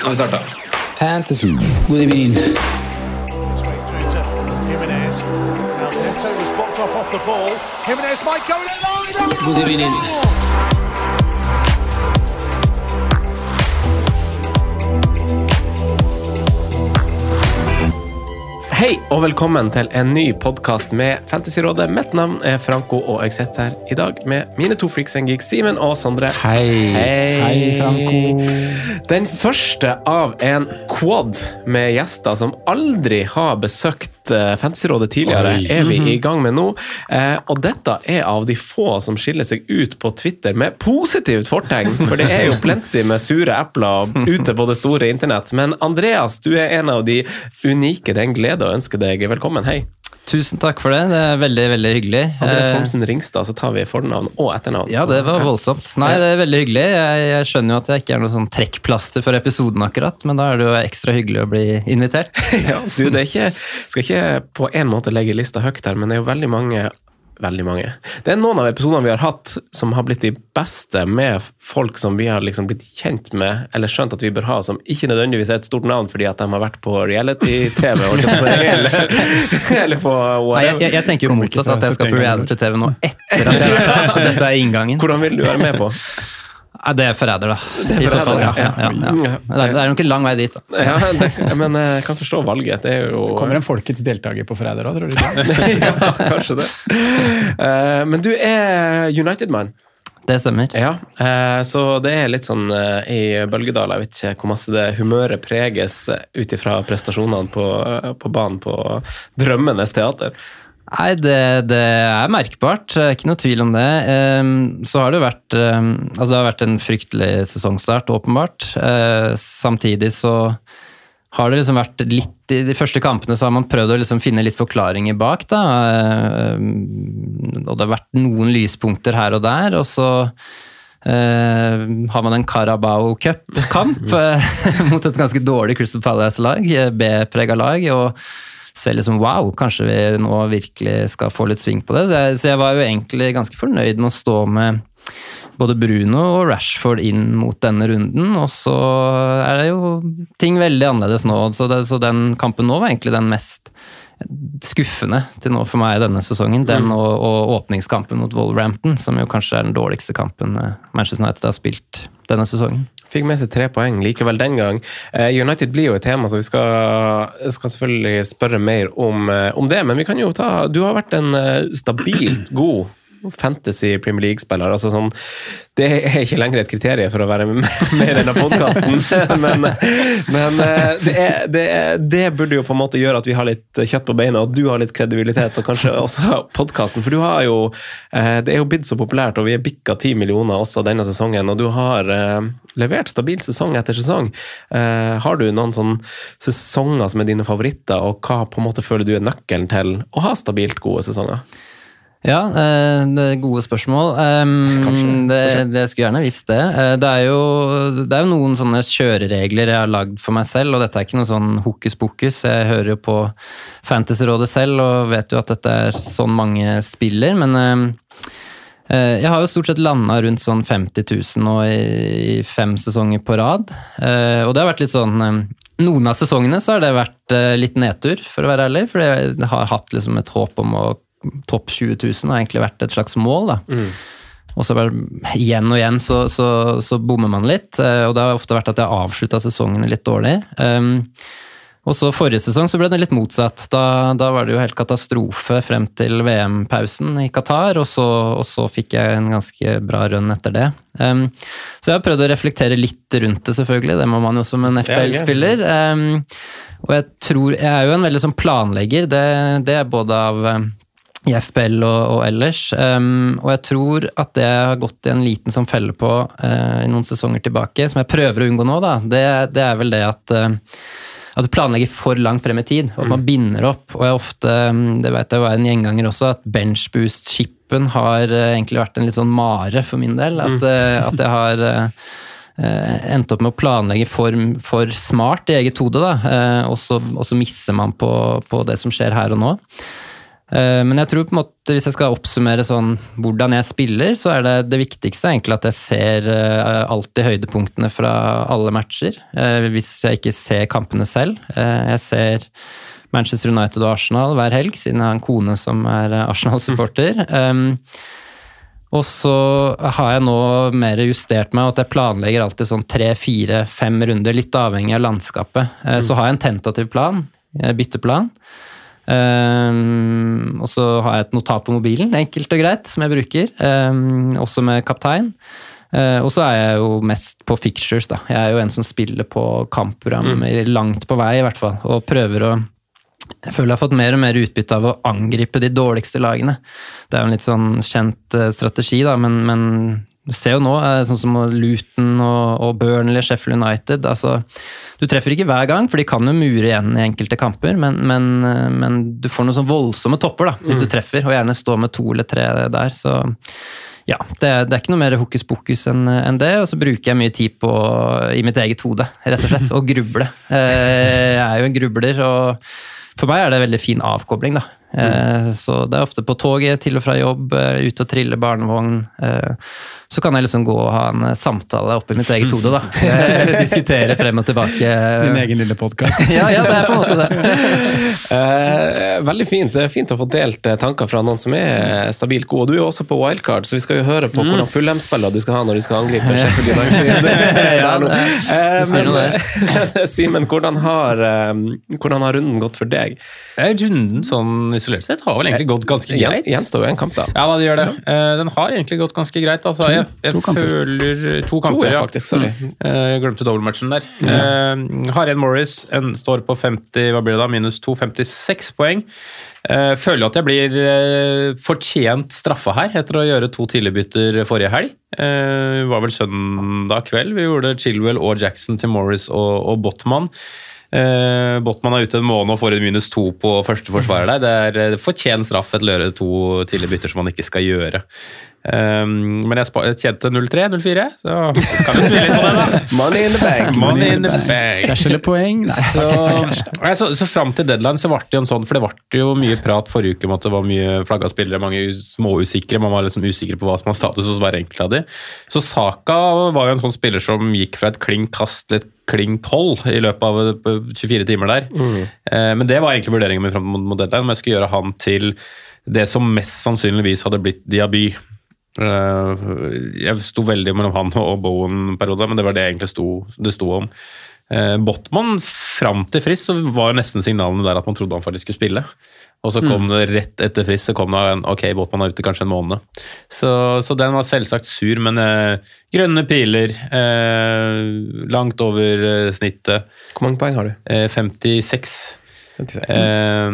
Nå har vi starta. Fantasy. God evening. through to Hei og velkommen til en ny podkast med Fantasyrådet. Mitt navn er Franco, og jeg sitter her i dag med mine to freaks and geeks, Simen og Sondre. Hei. Hei. Hei, Franco. Den første av en quad med gjester som aldri har besøkt eh, Fantasyrådet tidligere, Oi. er vi i gang med nå. Eh, og dette er av de få som skiller seg ut på Twitter med positivt fortegn. For det er jo plenty med sure epler ute på det store internett. Men Andreas, du er en av de unike. Det er en glede å ønske deg velkommen. Hei. Tusen takk for det. Det er veldig veldig hyggelig. Andreas Eh, Homsen Ringstad, så tar vi fornavn og etternavn. Ja, det var voldsomt. Nei, det er veldig hyggelig. Jeg, jeg skjønner jo at jeg ikke er noe sånn trekkplaster for episoden akkurat, men da er det jo ekstra hyggelig å bli invitert. Ja, du, det er ikke, skal ikke på en måte legge lista høyt her, men det er jo veldig mange Veldig mange. Det er noen av episodene vi har hatt som har blitt de beste med folk som vi har liksom blitt kjent med, eller skjønt at vi bør ha, som ikke nødvendigvis er et stort navn fordi at de har vært på reality-TV, eller, eller på Nei, jeg, jeg tenker jo motsatt, at jeg skal på reality-TV nå etter at jeg har vært Dette er inngangen. Hvordan vil du være med på? Det er forræder, da. I så fall, ja. ja, ja, ja. Det er, det er nok en lang vei dit. Da. Ja, det, men jeg kan forstå valget. Det er jo Kommer en folkets deltaker på Forræder òg, tror du? ja, kanskje det. Eh, men du er United-mann. Det stemmer. Ja, eh, så det er litt sånn eh, i Bølgedal, jeg vet ikke hvor masse det humøret preges ut ifra prestasjonene på, på banen på Drømmenes teater. Nei, det, det er merkbart. Ikke noe tvil om det. Ehm, Så har det vært ehm, Altså, det har vært en fryktelig sesongstart, åpenbart. Eh, Samtidig så har det liksom vært litt I de første kampene så har man prøvd å liksom finne litt forklaringer bak, da. Eh, Og det har vært noen lyspunkter her og der, og så Uh, har man en Carabao Cup-kamp mot et ganske dårlig Crystal Palace-lag, B-prega lag. og ser liksom wow, kanskje vi nå virkelig skal få litt sving på det. Så jeg, så jeg var jo egentlig ganske fornøyd med å stå med både Bruno og Rashford inn mot denne runden, og så er det jo ting veldig annerledes nå. Så, det, så den kampen nå var egentlig den mest skuffende til nå for meg denne sesongen. Den og, og åpningskampen mot Wolverhampton, som jo kanskje er den dårligste kampen eh, Manchester United har spilt denne sesongen. Fikk med seg tre poeng likevel den gang. Eh, United blir jo et tema, så vi skal, skal selvfølgelig spørre mer om, eh, om det. Men vi kan jo ta Du har vært en eh, stabilt god fantasy Premier League-spiller. altså sånn, Det er ikke lenger et kriterium for å være med i denne podkasten, men, men eh, det, er, det, er, det burde jo på en måte gjøre at vi har litt kjøtt på beina, og du har litt kredibilitet, og kanskje også podkasten. For du har jo eh, Det er jo blitt så populært, og vi er bikka ti millioner også denne sesongen, og du har eh, levert stabil sesong etter sesong. Har du noen sånne sesonger som er dine favoritter, og hva på en måte føler du er nøkkelen til å ha stabilt gode sesonger? Ja, eh, det er gode spørsmål. Kanskje. Det, det skulle gjerne visst det. Eh, Det er, jo, det er jo noen sånne kjøreregler jeg har lagd for meg selv, og dette er ikke noe sånn hokus pokus. Jeg hører jo på Fantasyrådet selv og vet jo at dette er sånn mange spiller, men eh, jeg har jo stort sett landa rundt sånn 50 000 nå i, fem sesonger på rad. Og det har vært litt sånn Noen av sesongene så har det vært litt nedtur, for å være ærlig. For jeg har hatt liksom et håp om å topp 20 000 har egentlig vært et slags mål. da. Og så bare igjen og igjen så, så, så bommer man litt, eh, og det har ofte vært at jeg har avslutta sesongene litt dårlig. Um, Og så Forrige sesong så ble det litt motsatt. Da, da var det jo helt katastrofe frem til VM-pausen i Qatar, og så, og så fikk jeg en ganske bra run etter det. Um, så jeg har prøvd å reflektere litt rundt det, selvfølgelig. Det må man jo som en FPL-spiller. Um, og jeg tror Jeg er jo en veldig sånn planlegger. Det, det er både av um, i FPL og, og ellers. Um, og jeg tror at det har gått i en liten sånn felle på uh, i noen sesonger tilbake, som jeg prøver å unngå nå, da, det, det er vel det at uh, at du planlegger for langt frem i tid, og at man binder opp. Og jeg ofte, det vet jeg jo er en gjenganger også, at benchboost-chipen har uh, egentlig vært en litt sånn mare for min del. At, mm. at jeg har endt opp med å planlegge for, for smart i eget hode, da. Og så misser man på, på det som skjer her og nå. Eh, Men jeg tror på en måte, hvis jeg skal oppsummere sånn hvordan jeg spiller, så er det det viktigste egentlig at jeg ser eh, alltid høydepunktene fra alle matcher. eh, Hvis jeg ikke ser kampene selv. Jeg ser Manchester United og Arsenal hver helg, siden jeg har en kone som er Arsenal-supporter. Og så har jeg nå mer justert meg, at jeg planlegger alltid sånn tre, fire, fem runder, litt avhengig av landskapet. Så har jeg en tentativ plan, bytteplan. Um, og så har jeg et notat på mobilen, enkelt og greit, som jeg bruker. Um, også med kaptein. Uh, og så er jeg jo mest på fictures, da. Jeg er jo en som spiller på kampprogram mm. langt på vei, i hvert fall. Og prøver å Jeg føler jeg har fått mer og mer utbytte av å angripe de dårligste lagene. Det er jo en litt sånn kjent eh, strategi, da, men, men du ser jo nå, eh, sånn som Luton og, og Burnley, Sheffield United altså, Du treffer ikke hver gang, for de kan jo mure igjen i enkelte kamper, men, men, eh, men du får noen sånn voldsomme topper da, hvis du treffer, og gjerne stå med to eller tre der. så ja, det, det er ikke noe mer hokus pokus enn en det, og så bruker jeg mye tid på, i mitt eget hode, rett og slett, å gruble. Eh, Jeg er jo en grubler, og for meg er det en veldig fin avkobling, da. Eh, Så det er ofte på toget til og fra jobb, ut ute og trille barnevogn. eh, Så kan jeg liksom gå og ha en eh, samtale oppi mitt eget hode, da. Eh, Diskutere frem og tilbake. Din egen lille podkast. Ja, ja, det er på en måte det. Eh, veldig fint. Det er fint å få delt eh, tanker fra noen som er stabilt gode. Du er jo også på wildcard, så vi skal jo høre på hvordan fullhjemsspillere du skal ha når de skal angripe Sheffield United. Eh, Simen, hvordan, har, eh, hvordan har runden gått for deg? Eh, Runden sånn isolert sett har vel egentlig gått ganske greit. Gjenstår jo en kamp, da. Ja, da, det gjør det. Eh, Den har egentlig gått ganske greit. Altså, jeg jeg to føler To kamper, To, ja, ja. faktisk. Sorry. Mm. Eh, Jeg glemte dobbeltmatchen der. Eh, Har en Morris en står på 50, hva blir det da, minus 2, 56 poeng. Uh, Føler at jeg blir uh, fortjent straffa her, etter å gjøre to tidligbytter forrige helg. Uh, var vel søndag kveld. Vi gjorde Chilwell og Jackson til Morris og, og Botman. Uh, Botman er ute en måned og får en minus to på første forsvarer der. Det er uh, fortjent straff et å gjøre to tidlige bytter som man ikke skal gjøre. Um, men jeg kjente jeg tjente 0-3, 0-4, så kan vi smile litt på det, da. Money in the bank. Money in the bank. Cash eller poeng? Nei. Så, Nei, så, så fram til deadline så ble det jo en sånn, for det ble jo mye prat forrige uke om at det var mye flagga spillere, mange us- småusikre, man var liksom usikre på hva som var status hos hver enkelt av de. Så Saka var jo en sånn spiller som gikk fra et kling kast til et kling 12 i løpet av eh, 24 timer der. Eh, Men det var egentlig vurderingen min fram mot mot deadline, om jeg skulle gjøre han til det som mest sannsynligvis hadde blitt Diaby. Eh, Jeg sto veldig mellom han og Bowen en periode, men det var det egentlig sto, det sto om. Eh, Botman fram til frist så var jo nesten signalene der at man trodde han faktisk skulle spille. Og så kom det rett etter frist så kom det en ok, Botman er ute kanskje en måned. Så, så den var selvsagt sur, men eh, grønne piler, eh, langt over eh, snittet. Hvor mange poeng har du? Eh, 56. 56. Eh,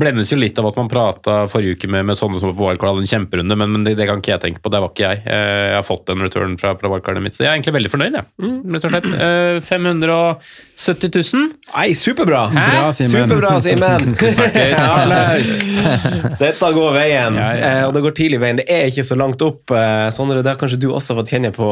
blendes jo litt av at man prata forrige uke med, med sånne som var på wildcard, hadde en kjemperunde, men, men det, det kan ikke jeg tenke på. Det var ikke jeg. Eh, jeg har fått en return fra, fra wildcardet mitt, så jeg er egentlig veldig fornøyd. Jeg. Rett og slett. Eh, 570 000. Nei, superbra! Bra, Simen. Superbra, Simen! Dette går veien, eh, og det går tidlig veien. Det er ikke så langt opp. eh, Sondre, det har kanskje du også fått kjenne på,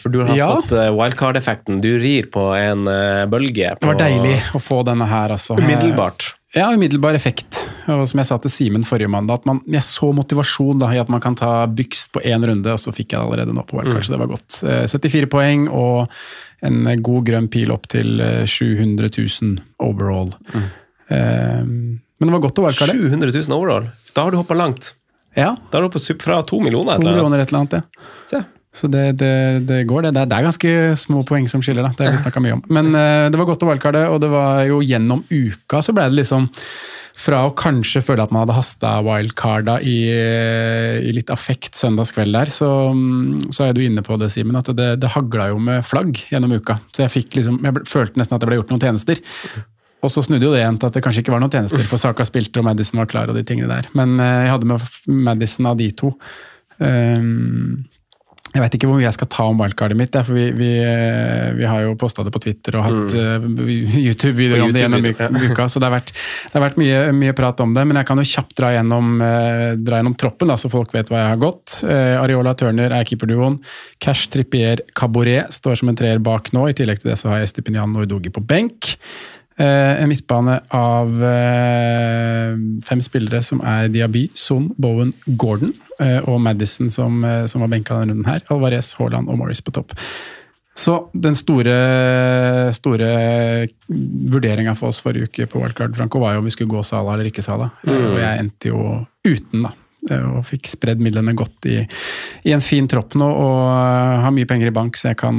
for du har Ja. fått eh, wildcard-effekten. Du rir på en eh, bølge. Det var deilig å få denne her, altså. Umiddelbart. Ja, umiddelbar effekt. Og som jeg sa til Simen forrige mandag, at man, jeg så motivasjon da, i at man kan ta bygst på én runde, og så fikk jeg det allerede nå på wildcard, så det var godt. Eh, 74 poeng og en god grønn pil opp til eh, 700 000 overall. Eh, men det var godt å wildcarde. 700 000 overall. Da har du hoppa langt. Ja, Da har du hoppet fra to millioner. to eller millioner et eller annet, ja. Se. Så det, det, det går, det. Det er, ganske små poeng som skiller, da. Det har vi snakka mye om. Men uh, det var godt å wildcarde, og det var jo gjennom uka så ble det liksom fra å kanskje føle at man hadde hasta wildcarda i, eh, i litt affekt søndagskveld der, så, mm, så er du inne på det, Simen, at det, det hagla jo med flagg gjennom uka. Så jeg, fikk liksom, jeg følte nesten at det ble gjort noen tjenester. Og så snudde jo det igjen til at det kanskje ikke var noen tjenester, for Saka spilte og Madison var klar og de tingene der. Men eh, jeg hadde med Madison av de to. Um, jeg vet ikke hvor mye jeg skal ta om wildcardet mitt, for vi, vi, eh, vi, har jo posta det på Twitter og hatt uh, YouTube-videoer om det gjennom uka, så det har vært, det har vært mye, mye, prat om det. Men jeg kan jo kjapt dra gjennom, uh, dra gjennom troppen, da, så folk vet hva jeg har gått. Areola Turner er keeperduoen. Cash Trippier Caboret står som en treer bak nå. I tillegg til det så har jeg Stupinian og Udogi på benk. En midtbane av fem spillere som er Diaby, Son, Bowen, Gordon og Madison som, som var benka denne runden her. Alvarez, Haaland og Morris på topp. Så den store, store vurderinga for oss forrige uke på Wildcard Franco var jo om vi skulle gå Sala eller ikke Sala. Mm. Og jeg endte jo uten, da. Og fikk spredd midlene godt i, i en fin tropp nå og har mye penger i bank, så jeg kan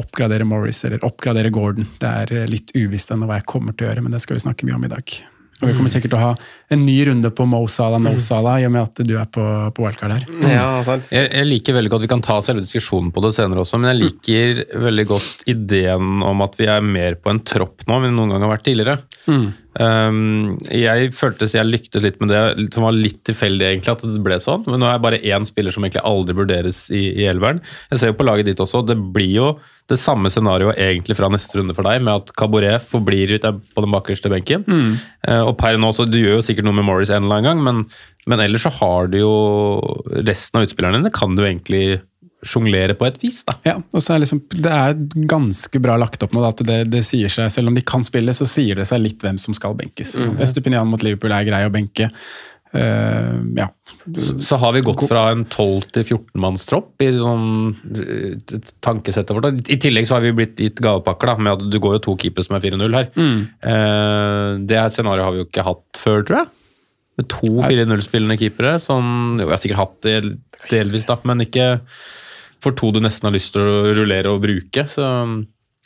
oppgradere Morris eller oppgradere Gordon. Det er litt uvisst ennå hva jeg kommer til å gjøre, men det skal vi snakke mye om i dag. Og vi kommer sikkert til å ha en ny runde på Mo Salah, No Salah, i og med at du er på, på wildcard her. Ja, sant. Jeg, jeg liker veldig godt, Vi kan ta selve diskusjonen på det senere også, men jeg liker veldig godt ideen om at vi er mer på en tropp nå enn vi noen gang har vært tidligere. Mm. Um, jeg følte jeg lyktes litt med det, som var litt tilfeldig egentlig at det ble sånn. Men nå er jeg bare én spiller som egentlig aldri vurderes i, i elveren. Jeg ser jo på laget ditt også, det blir jo det samme scenarioet egentlig fra neste runde for deg, med at Caboret forblir ute på den bakerste benken. Mm. Uh, og per nå, så Du gjør jo sikkert noe med Morris en eller annen gang, men, men ellers så har du jo resten av utspillerne dine kan du egentlig sjonglere på et vis. da. Ja, og så er liksom, Det er ganske bra lagt opp nå. At det, det sier seg, Selv om de kan spille, så sier det seg litt hvem som skal benkes. Mhm. Estupinian mot Liverpool er grei å benke. Uh, ja. Så, så har vi gått fra en 12 til 14-mannstropp i sånn uh, tankesettet vårt. I tillegg så har vi blitt gitt gavepakker da, med at du går jo to keepere som er 4-0 her. Mm. Uh, det scenarioet har vi jo ikke hatt før, tror jeg. Med to 4-0-spillende keepere. Som, jo, jeg har sikkert hatt det delvis, da, men ikke for to du nesten har lyst til å rullere og bruke. Så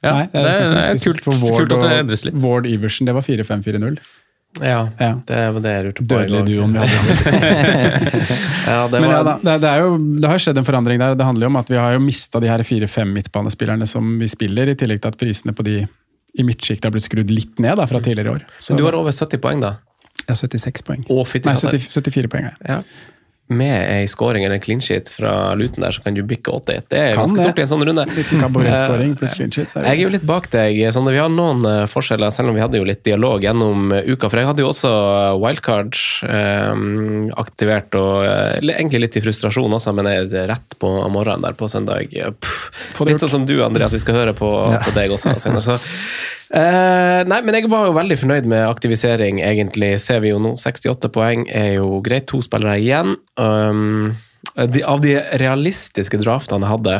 ja, Nei, det, er, det er kult, for Ward, kult at det endres litt. Ward Iversen, det var 4-5-4-0. Ja, Ja. det var det jeg lurte på. Dødelig duoen vi hadde. Ja, det Men ja, da, det, det, er jo, det har skjedd en forandring der. Det handler jo om at vi har jo mista de her fire-fem midtbanespillerne som vi spiller, i tillegg til at prisene på de i midtsjiktet har blitt skrudd litt ned da, fra tidligere år. Så du har over 70 poeng, da? ja, 76 poeng. Å, fint. Nei, 70, 74 poeng. Ja. Ja. Med ei scoring eller en clean sheet fra Luton der, så kan du bikke 80. Det er ganske det. stort i en sånn runde. Liten Cabaret-skåring pluss clean sheet. er Jeg er jo litt bak deg. Sånn, vi har noen eh, forskjeller, selv om vi hadde jo litt dialog gjennom eh, uka. For jeg hadde jo også wildcard um, aktivert, og eh, egentlig litt i frustrasjon også, men jeg er rett på morgenen der på søndag. eh, Pff, litt sånn som du, Andreas. Vi skal høre på, på deg også senere. Så, eh, nei, men jeg var jo veldig fornøyd med aktivisering, egentlig. Ser vi jo nå 68 poeng er jo greit. To spillere igjen. Um, de, av de realistiske draftene jeg hadde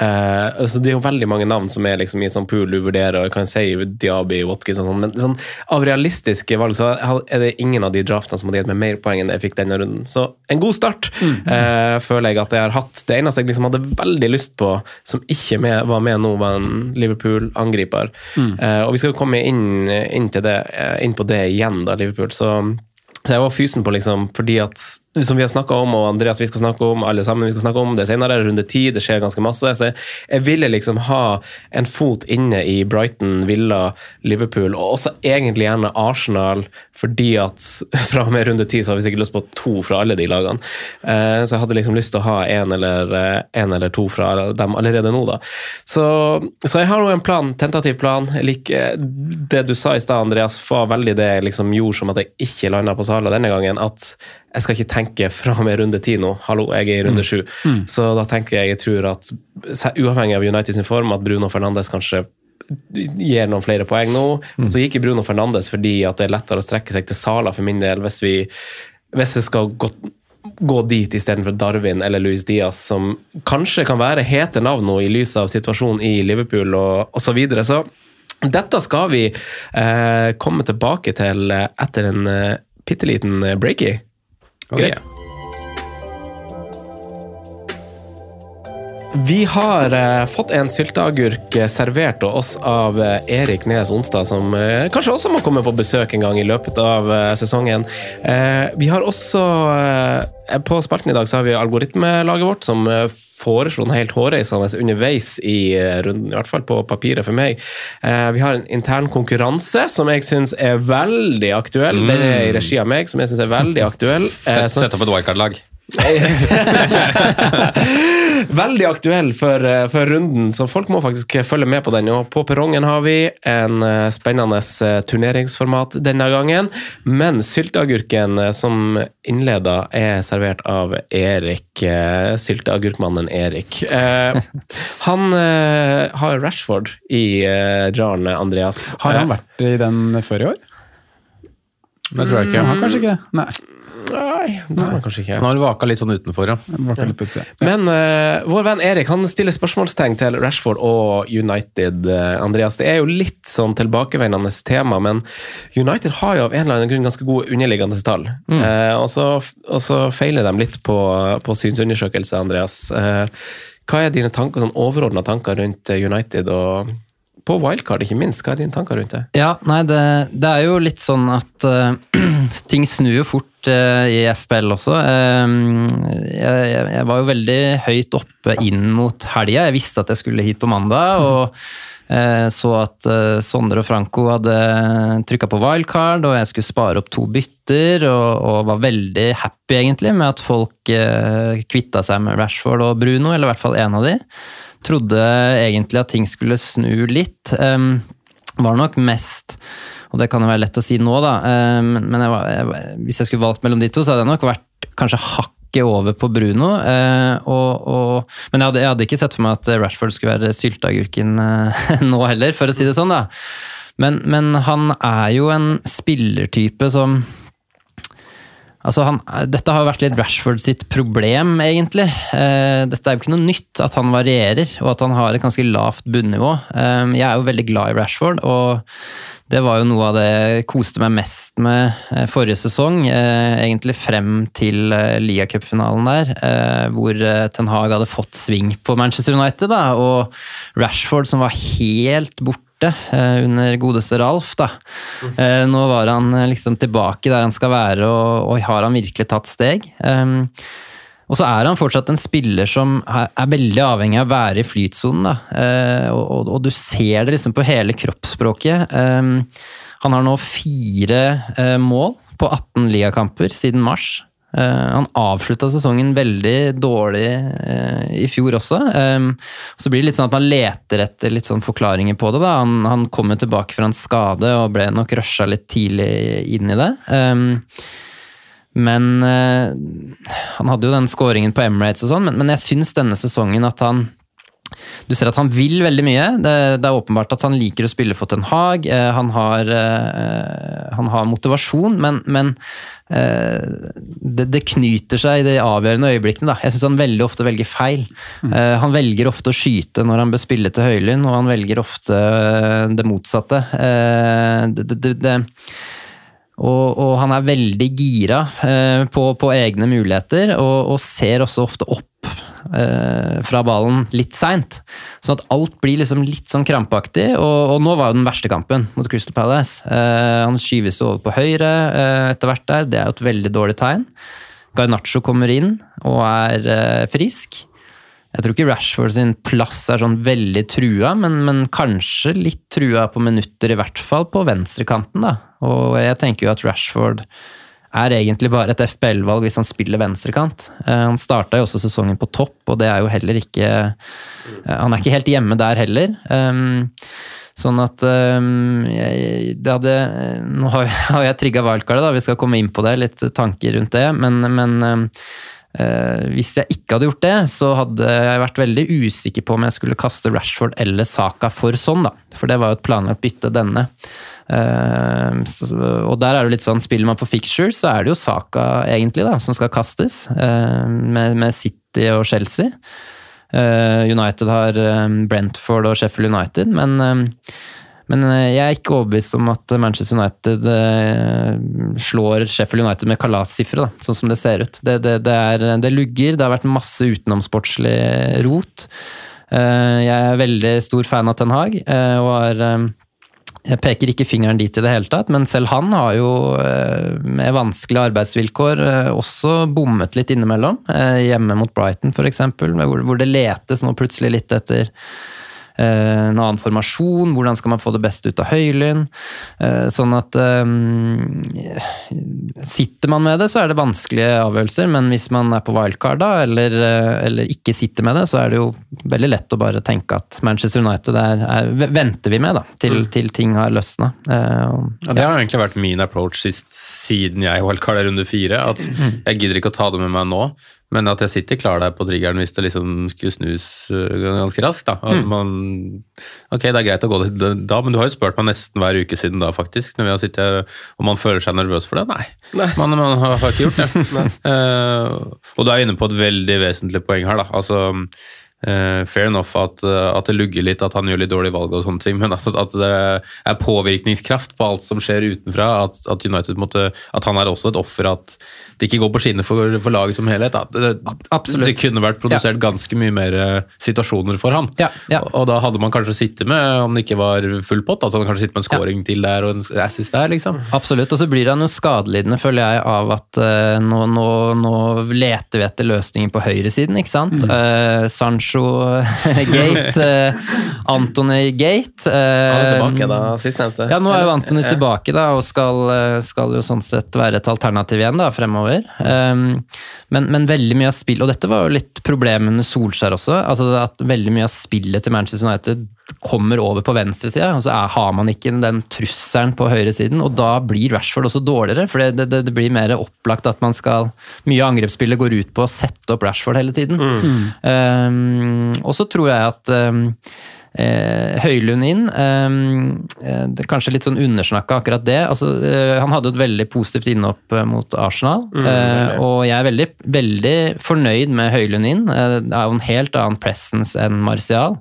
eh, altså Det er jo veldig mange navn som er liksom i sånn pool du vurderer, og jeg kan si Diaby, Watkins og sånn, men sånn, av realistiske valg så er det ingen av de draftene som hadde gitt meg mer poeng enn jeg fikk denne runden. Så en god start eh, føler jeg at jeg har hatt. Det eneste jeg liksom hadde veldig lyst på, som ikke med, var med nå, var en Liverpool-angriper. Eh, og vi skal komme inn, inn, til det, inn på det igjen, da, Liverpool. Så så jeg var fysen på liksom, fordi at, som vi har snakka om, og Andreas vi skal snakke om, alle sammen vi skal snakke om det senere, runde ti, det skjer ganske masse. Så jeg, jeg ville liksom ha en fot inne i Brighton, Villa, Liverpool, og også egentlig gjerne Arsenal, fordi at fra og med runde ti så har vi sikkert lyst på to fra alle de lagene. Eh, så jeg hadde liksom lyst til å ha en eller, eh, en eller to fra dem allerede nå, da. Så, så jeg har jo en plan, tentativ plan. Like, det du sa i stad, Andreas, var veldig det jeg liksom gjorde som at jeg ikke landa på Sala denne gangen. At jeg skal ikke tenke fra og med runde ti nå. Hallo, jeg er i runde sju. Så da tenker jeg jeg tror at uavhengig av United sin form, at Bruno Fernandes kanskje gir noen flere poeng nå. Så gikk Bruno Fernandes fordi at det er lettere å strekke seg til Sala for min del hvis vi hvis jeg skal gå, gå dit istedenfor Darwin eller Luis Diaz, som kanskje kan være hete navn nå i lys av situasjonen i Liverpool og osv. Så, videre. så dette skal vi eh, komme tilbake til eh, etter en eh, bitte liten eh, breaky. Greit. Vi har eh, fått en sylteagurk eh, servert til oss av eh, Erik Nes Onsdag, som eh, kanskje også må komme på besøk en gang i løpet av eh, sesongen. Eh, vi har også På spalten i dag så har vi algoritmelaget vårt, som foreslo noe helt hårreisende underveis i runden, i hvert fall på papiret for meg. Eh, vi har en intern konkurranse som jeg syns er veldig aktuell. Det er i regi av meg, som jeg syns er veldig aktuell. Sett, sett opp et wildcard-lag. Veldig aktuell for, eh, for runden, så folk må faktisk følge med på den. Og på perrongen har vi en eh, spennende eh, turneringsformat denne gangen. Men sylteagurken som innleda, er servert av Erik. Sylteagurkmannen Erik. Eh, Han eh, har Rashford i eh, jaren, Andreas. Har han vært i den før i år? Det tror jeg ikke. Han har kanskje ikke det. Nei. Nei, det var kanskje ikke. Han har vaka litt sånn utenfor, ja. det litt ja. Men uh, vår venn Erik han stiller spørsmålstegn til Rashford og United. Uh, Andreas, Det er jo litt sånn tilbakevendende tema, men United har jo av en eller annen grunn ganske gode underliggende tall. Eh, og, så, og så feiler de litt på, på synsundersøkelse, Andreas. Hva er dine tanker, sånn overordna tanker rundt United, og på wildcard, ikke minst? Hva er dine tanker rundt det? Ja, nei, det, det er jo litt sånn at uh, ting snur jo fort uh, i FPL også. Uh, jeg, jeg, var jo veldig høyt oppe inn mot helga. Jeg visste at jeg skulle hit på mandag. og eh, så at Sondre og Franco hadde trykka på wildcard, og jeg skulle spare opp to bytter. Og, og var veldig happy egentlig med at folk kvitta seg med Rashford og Bruno, eller i hvert fall én av de. Trodde egentlig at ting skulle snu litt. Um, var nok mest Og det kan jo være lett å si nå, da. um, Men jeg var, jeg, hvis jeg skulle valgt mellom de to, så hadde jeg nok vært kanskje hakket over på Bruno. uh, og, og, men jeg hadde, jeg hadde ikke sett for meg at Rashford skulle være sylteagurken uh, nå heller, for å si det sånn, da. Men, men han er jo en spillertype som Altså han, dette har jo vært litt Rashford sitt problem, egentlig. Eh, dette er jo ikke noe nytt at han varierer, og at han har et ganske lavt bunnivå. Eh, jeg er jo veldig glad i Rashford, og det var jo noe av det jeg koste meg mest med eh, forrige sesong. Eh, egentlig frem til eh, ligacupfinalen der, eh, hvor eh, Ten Hag hadde fått sving på Manchester United, da, og Rashford som var helt borte eh, under godeste Ralf. da. Eh, Nå var han eh, liksom tilbake der han skal være, og, og har han virkelig tatt steg. Um, og så er han fortsatt en spiller som er, veldig avhengig av å være i flytsonen. og, og, og du ser det liksom på hele kroppsspråket. Um, han har nå fire mål på 18 ligakamper siden mars. Eh, han avslutta sesongen veldig dårlig eh, i fjor også. Um, så blir det litt sånn at man leter etter litt sånn forklaringer på det. da. Han, han kom jo tilbake fra en skade og ble nok rusha litt tidlig inn i det. Men eh, Han hadde jo den skåringen på Emirates og sånn, men jeg syns denne sesongen at han du ser at han vil veldig mye. Det, det er åpenbart at han liker å spille for Ten Hag. Eh, han, har, eh, han har motivasjon, men, men eh, det, det knyter seg i de avgjørende øyeblikkene. Da. Jeg syns han veldig ofte velger feil. Eh, han velger ofte å skyte når han bør spille til Høylund, og han velger ofte eh, det motsatte. Eh, det, det, det og, og, han er veldig gira eh, på, på, egne muligheter, og, og, ser også ofte opp eh, fra ballen litt seint. Sånn at alt blir liksom litt sånn krampaktig. Og, og, nå var jo den verste kampen mot Crystal Palace. Eh, han skyves over på høyre eh, etter hvert der, det er jo et veldig dårlig tegn. Garnaccio kommer inn og er eh, frisk. Jeg tror ikke Rashford sin plass er sånn veldig trua, men, men, kanskje litt trua på minutter, i hvert fall på venstrekanten. da. Og jeg tenker jo at Rashford er egentlig bare et FBL-valg hvis han spiller venstrekant. Han starta jo også sesongen på topp, og det er jo heller ikke Han er ikke helt hjemme der heller. Sånn at jeg, det hadde Nå har jeg, trigga wildcardet, da, vi skal komme inn på det, litt tanker rundt det, men, men Uh, hvis jeg ikke hadde gjort det, så hadde jeg vært veldig usikker på om jeg skulle kaste Rashford eller Saka for sånn, da. For det var jo et planlagt bytte, denne. Så, og der er det litt sånn, spiller man på fixture, så er det jo Saka egentlig da, som skal kastes, uh, med, med, City og Chelsea. United har Brentford og Sheffield United, men Men eh, jeg er ikke overbevist om at Manchester United eh, slår Sheffield United med kalassifre, sånn som det ser ut. Det, det, det, er, det lugger, det har vært masse utenomsportslig rot. Eh, jeg er veldig stor fan av Ten Hag, eh, og har eh, jeg peker ikke fingeren dit i det hele tatt, men selv han har jo eh, med vanskelige arbeidsvilkår eh, også bommet litt innimellom. Eh, Hjemme mot Brighton f.eks., hvor det letes nå plutselig litt etter en annen formasjon. Hvordan skal man få det beste ut av Høylund? Eh, Sånn at eh, Sitter man med det, så er det vanskelige avgjørelser, men hvis man er på wildcard da, eller, eh, eller ikke sitter med det, så er det jo veldig lett å bare tenke at Manchester United er, er venter vi med da, til, til ting har løsna. Uh, ja. Ja, det har egentlig vært min approach sist, siden jeg wildcard er runde fire. At jeg gidder ikke å ta det med meg nå, men at jeg sitter klar der på triggeren hvis det liksom skulle snus øh, ganske raskt. da. At man, ok, det er greit å gå litt da, men du har jo spurt meg nesten hver uke siden da, faktisk. når vi har sittet her, Om man føler seg nervøs for det? Nei, Man, man har, har ikke gjort det. uh, og du er inne på et veldig vesentlig poeng her. da. Altså, eh, fair enough at, uh, at det lugger litt, at han gjør litt dårlige valg og sånne ting, men at, at det er påvirkningskraft på alt som skjer utenfra, at, at United måtte, at han er også et offer, at det ikke går på skinner for, for laget som helhet. At det, Absolutt. det kunne vært produsert ganske mye mer uh, situasjoner for han. Ja, ja. Og, og da hadde man kanskje sittet med, om det ikke var full pott, altså han kanskje sittet med en scoring til der og en assist der, liksom. Absolutt, og så blir han jo skadelidende, føler jeg, av at nå, nå, nå leter vi etter løsninger på høyresiden, ikke sant? Eh, Sancho-gate, eh, Antony-gate. eh, Han er tilbake, da, sistnevnte. Ja, nå er jo Antony tilbake da, og skal, eh, skal jo sånn sett være et alternativ igjen da, fremover. Um, men, men veldig mye av spill, og dette var jo litt problemet under Solskjær også, altså at veldig mye av spillet til Manchester United kommer over på venstresida, og så er, har man ikke den trusselen på høyresiden, og da blir Rashford også dårligere, for det, det, det blir mer opplagt at man skal Mye av angrepsspillet går ut på å sette opp Rashford hele tiden. Um, og så tror jeg at um, Eh, Høylund inn. Eh, det er kanskje litt sånn undersnakka akkurat det. Altså, eh, han hadde et veldig positivt innhopp eh, mot Arsenal. eh, og jeg er veldig, veldig fornøyd med Høylund inn. Eh, det er jo en helt annen presence enn Martial.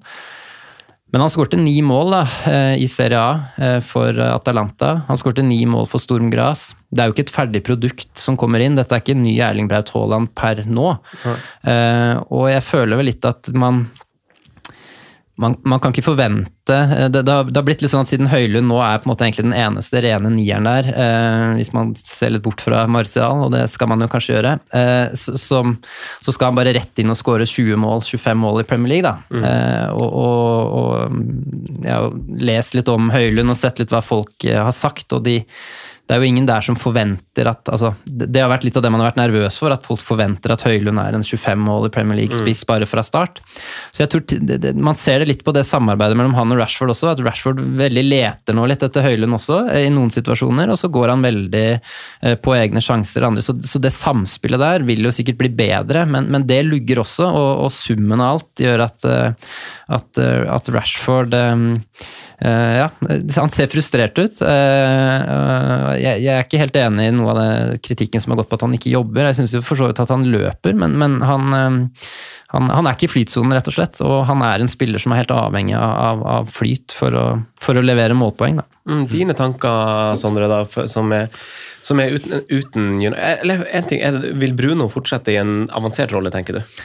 Men han skårte ni mål da, eh, i Serie A eh, for Atalanta. Han skårte ni mål for Storm Gras. Det er jo ikke et ferdig produkt som kommer inn. Dette er ikke en ny Erling Braut Haaland per nå. Eh, og jeg føler vel litt at man man, man kan ikke forvente eh, det, det, har, det har blitt litt sånn at Siden Høylund nå er på en måte egentlig den eneste rene nieren der, eh, hvis man ser litt bort fra Martial, og det skal man jo kanskje gjøre, eh, så, som- så skal han bare rett inn og skåre 20 mål, 25 mål i Premier League. da. Eh, og, og, og jeg har lest litt om Høylund og sett litt hva folk eh, har sagt, og de det er jo ingen der som forventer at altså, det, det har vært litt av det man har vært nervøs for, at folk forventer at Høylund er en 25 mål i Premier League-spiss bare fra start. Så jeg tror det, det, Man ser det litt på det samarbeidet mellom han og Rashford også, at Rashford veldig leter nå litt etter Høylund også, eh, i noen situasjoner, og så går han veldig eh, på egne sjanser andre. Så, så det samspillet der vil jo sikkert bli bedre, men, men det lugger også, og, og summen av alt gjør at, eh, at, at Rashford eh, ja, han ser frustrert ut. Eh, jeg, jeg er ikke helt enig i noe av det kritikken som har gått på at han ikke jobber. Jeg syns for så vidt at han løper, men, men han, eh, han, han er ikke i flytsonen, rett og slett. Og han er en spiller som er helt avhengig av, av flyt for å, for å levere målpoeng. Mm, dine tanker, Sondre, da, som er, som er uten, uten Eller én ting, er Vil Bruno fortsette i en avansert rolle, tenker du?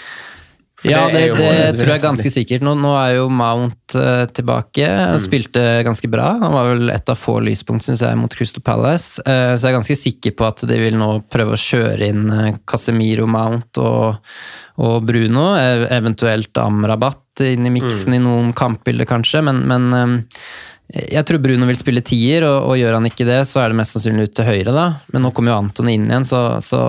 Ja, det det, det tror jeg er ganske sikkert. Nå, nå er jo Mount uh, tilbake. Mm. Han Spilte ganske bra. Han var vel et av få lyspunkt, synes jeg, mot Crystal Palace. Uh, så jeg er ganske sikker på at de vil nå prøve å kjøre inn eh, Casemiro, Mount og, og Bruno. Eventuelt Amrabat inn i miksen Mm. i noen kampbilder, kanskje. Men, men jeg tror Bruno vil spille tier, og, og gjør han ikke det, så er det mest sannsynlig ut til høyre. da. Men nå kommer jo Anton inn igjen, så, så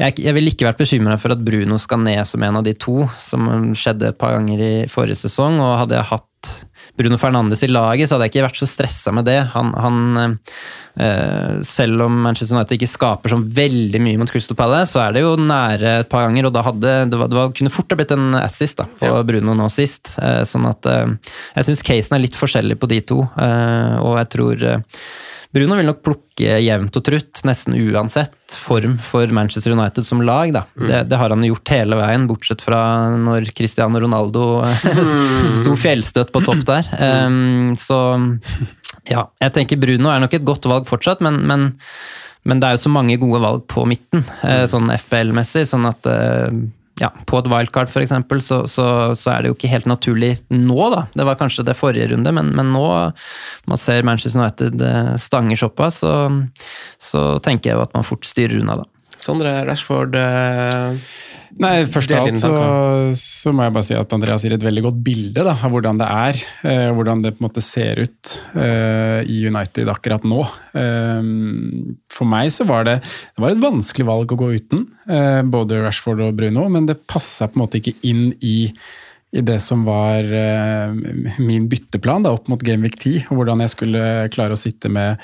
jeg, jeg ville ikke vært bekymra for at Bruno skal ned som en av de to, som skjedde et par ganger i forrige sesong. Og hadde jeg hatt Bruno Fernandes i laget, så hadde jeg ikke vært så stressa med det. Han, han eh, Selv om Manchester United ikke skaper sånn veldig mye mot Crystal Palace, så er det jo nære et par ganger, og da hadde det, var, det var, kunne fort ha blitt en assist da, på Bruno nå sist. Eh, sånn at eh, jeg syns casen er litt forskjellig på de to, eh, og jeg tror Bruno vil nok plukke jevnt og trutt, nesten uansett form for Manchester United som lag. Da. Det, det har han gjort hele veien, bortsett fra når Cristiano Ronaldo sto fjellstøtt på topp der. Um, så ja, jeg tenker Bruno er nok et godt valg fortsatt, men, men, men det er jo så mange gode valg på midten, eh, sånn FBL-messig, sånn at eh, ja, på et wildcard eksempel, så, så, så er det jo ikke helt naturlig nå, da. Det var kanskje det forrige runde, men, men nå, når man ser Manchester United stanger såpass, så, så tenker jeg jo at man fort styrer unna, da. Sondre Rashford eh, Nei, først av alt så, så må jeg bare si at Andreas gir et veldig godt bilde da, av hvordan det er. Eh, hvordan det på en måte ser ut eh, i United akkurat nå. Eh, for meg så var det, det var et vanskelig valg å gå uten, eh, både Rashford og Bruno, men det passa på en måte ikke inn i i det som var eh, min bytteplan da, opp mot Gameweek 10, og hvordan jeg skulle klare å sitte med,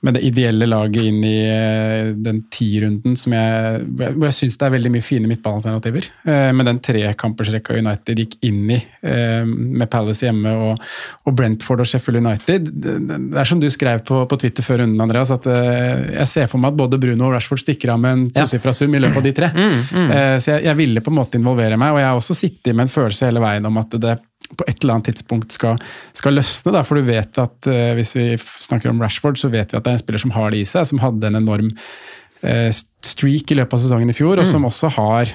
med det ideelle laget inn i eh, den ti-runden som jeg, hvor jeg, syns det er veldig mye fine midtbanealternativer. Eh, med den trekampersrekka United gikk inn i, eh, med Palace hjemme og, og Brentford og Sheffield United. Det, er som du skrev på, på Twitter før runden, Andreas, at jeg ser for meg at både Bruno og Rashford stikker av med en tosifra sum i løpet av de tre. Eh, så jeg, jeg ville på en måte involvere meg, og jeg har også sittet med en følelse hele veien om at det på et eller annet tidspunkt skal, skal løsne. Da. For du vet at uh, hvis vi snakker om Rashford, så vet vi at det er en spiller som har det i seg, som hadde en enorm uh, streak i løpet av sesongen i fjor, og som også har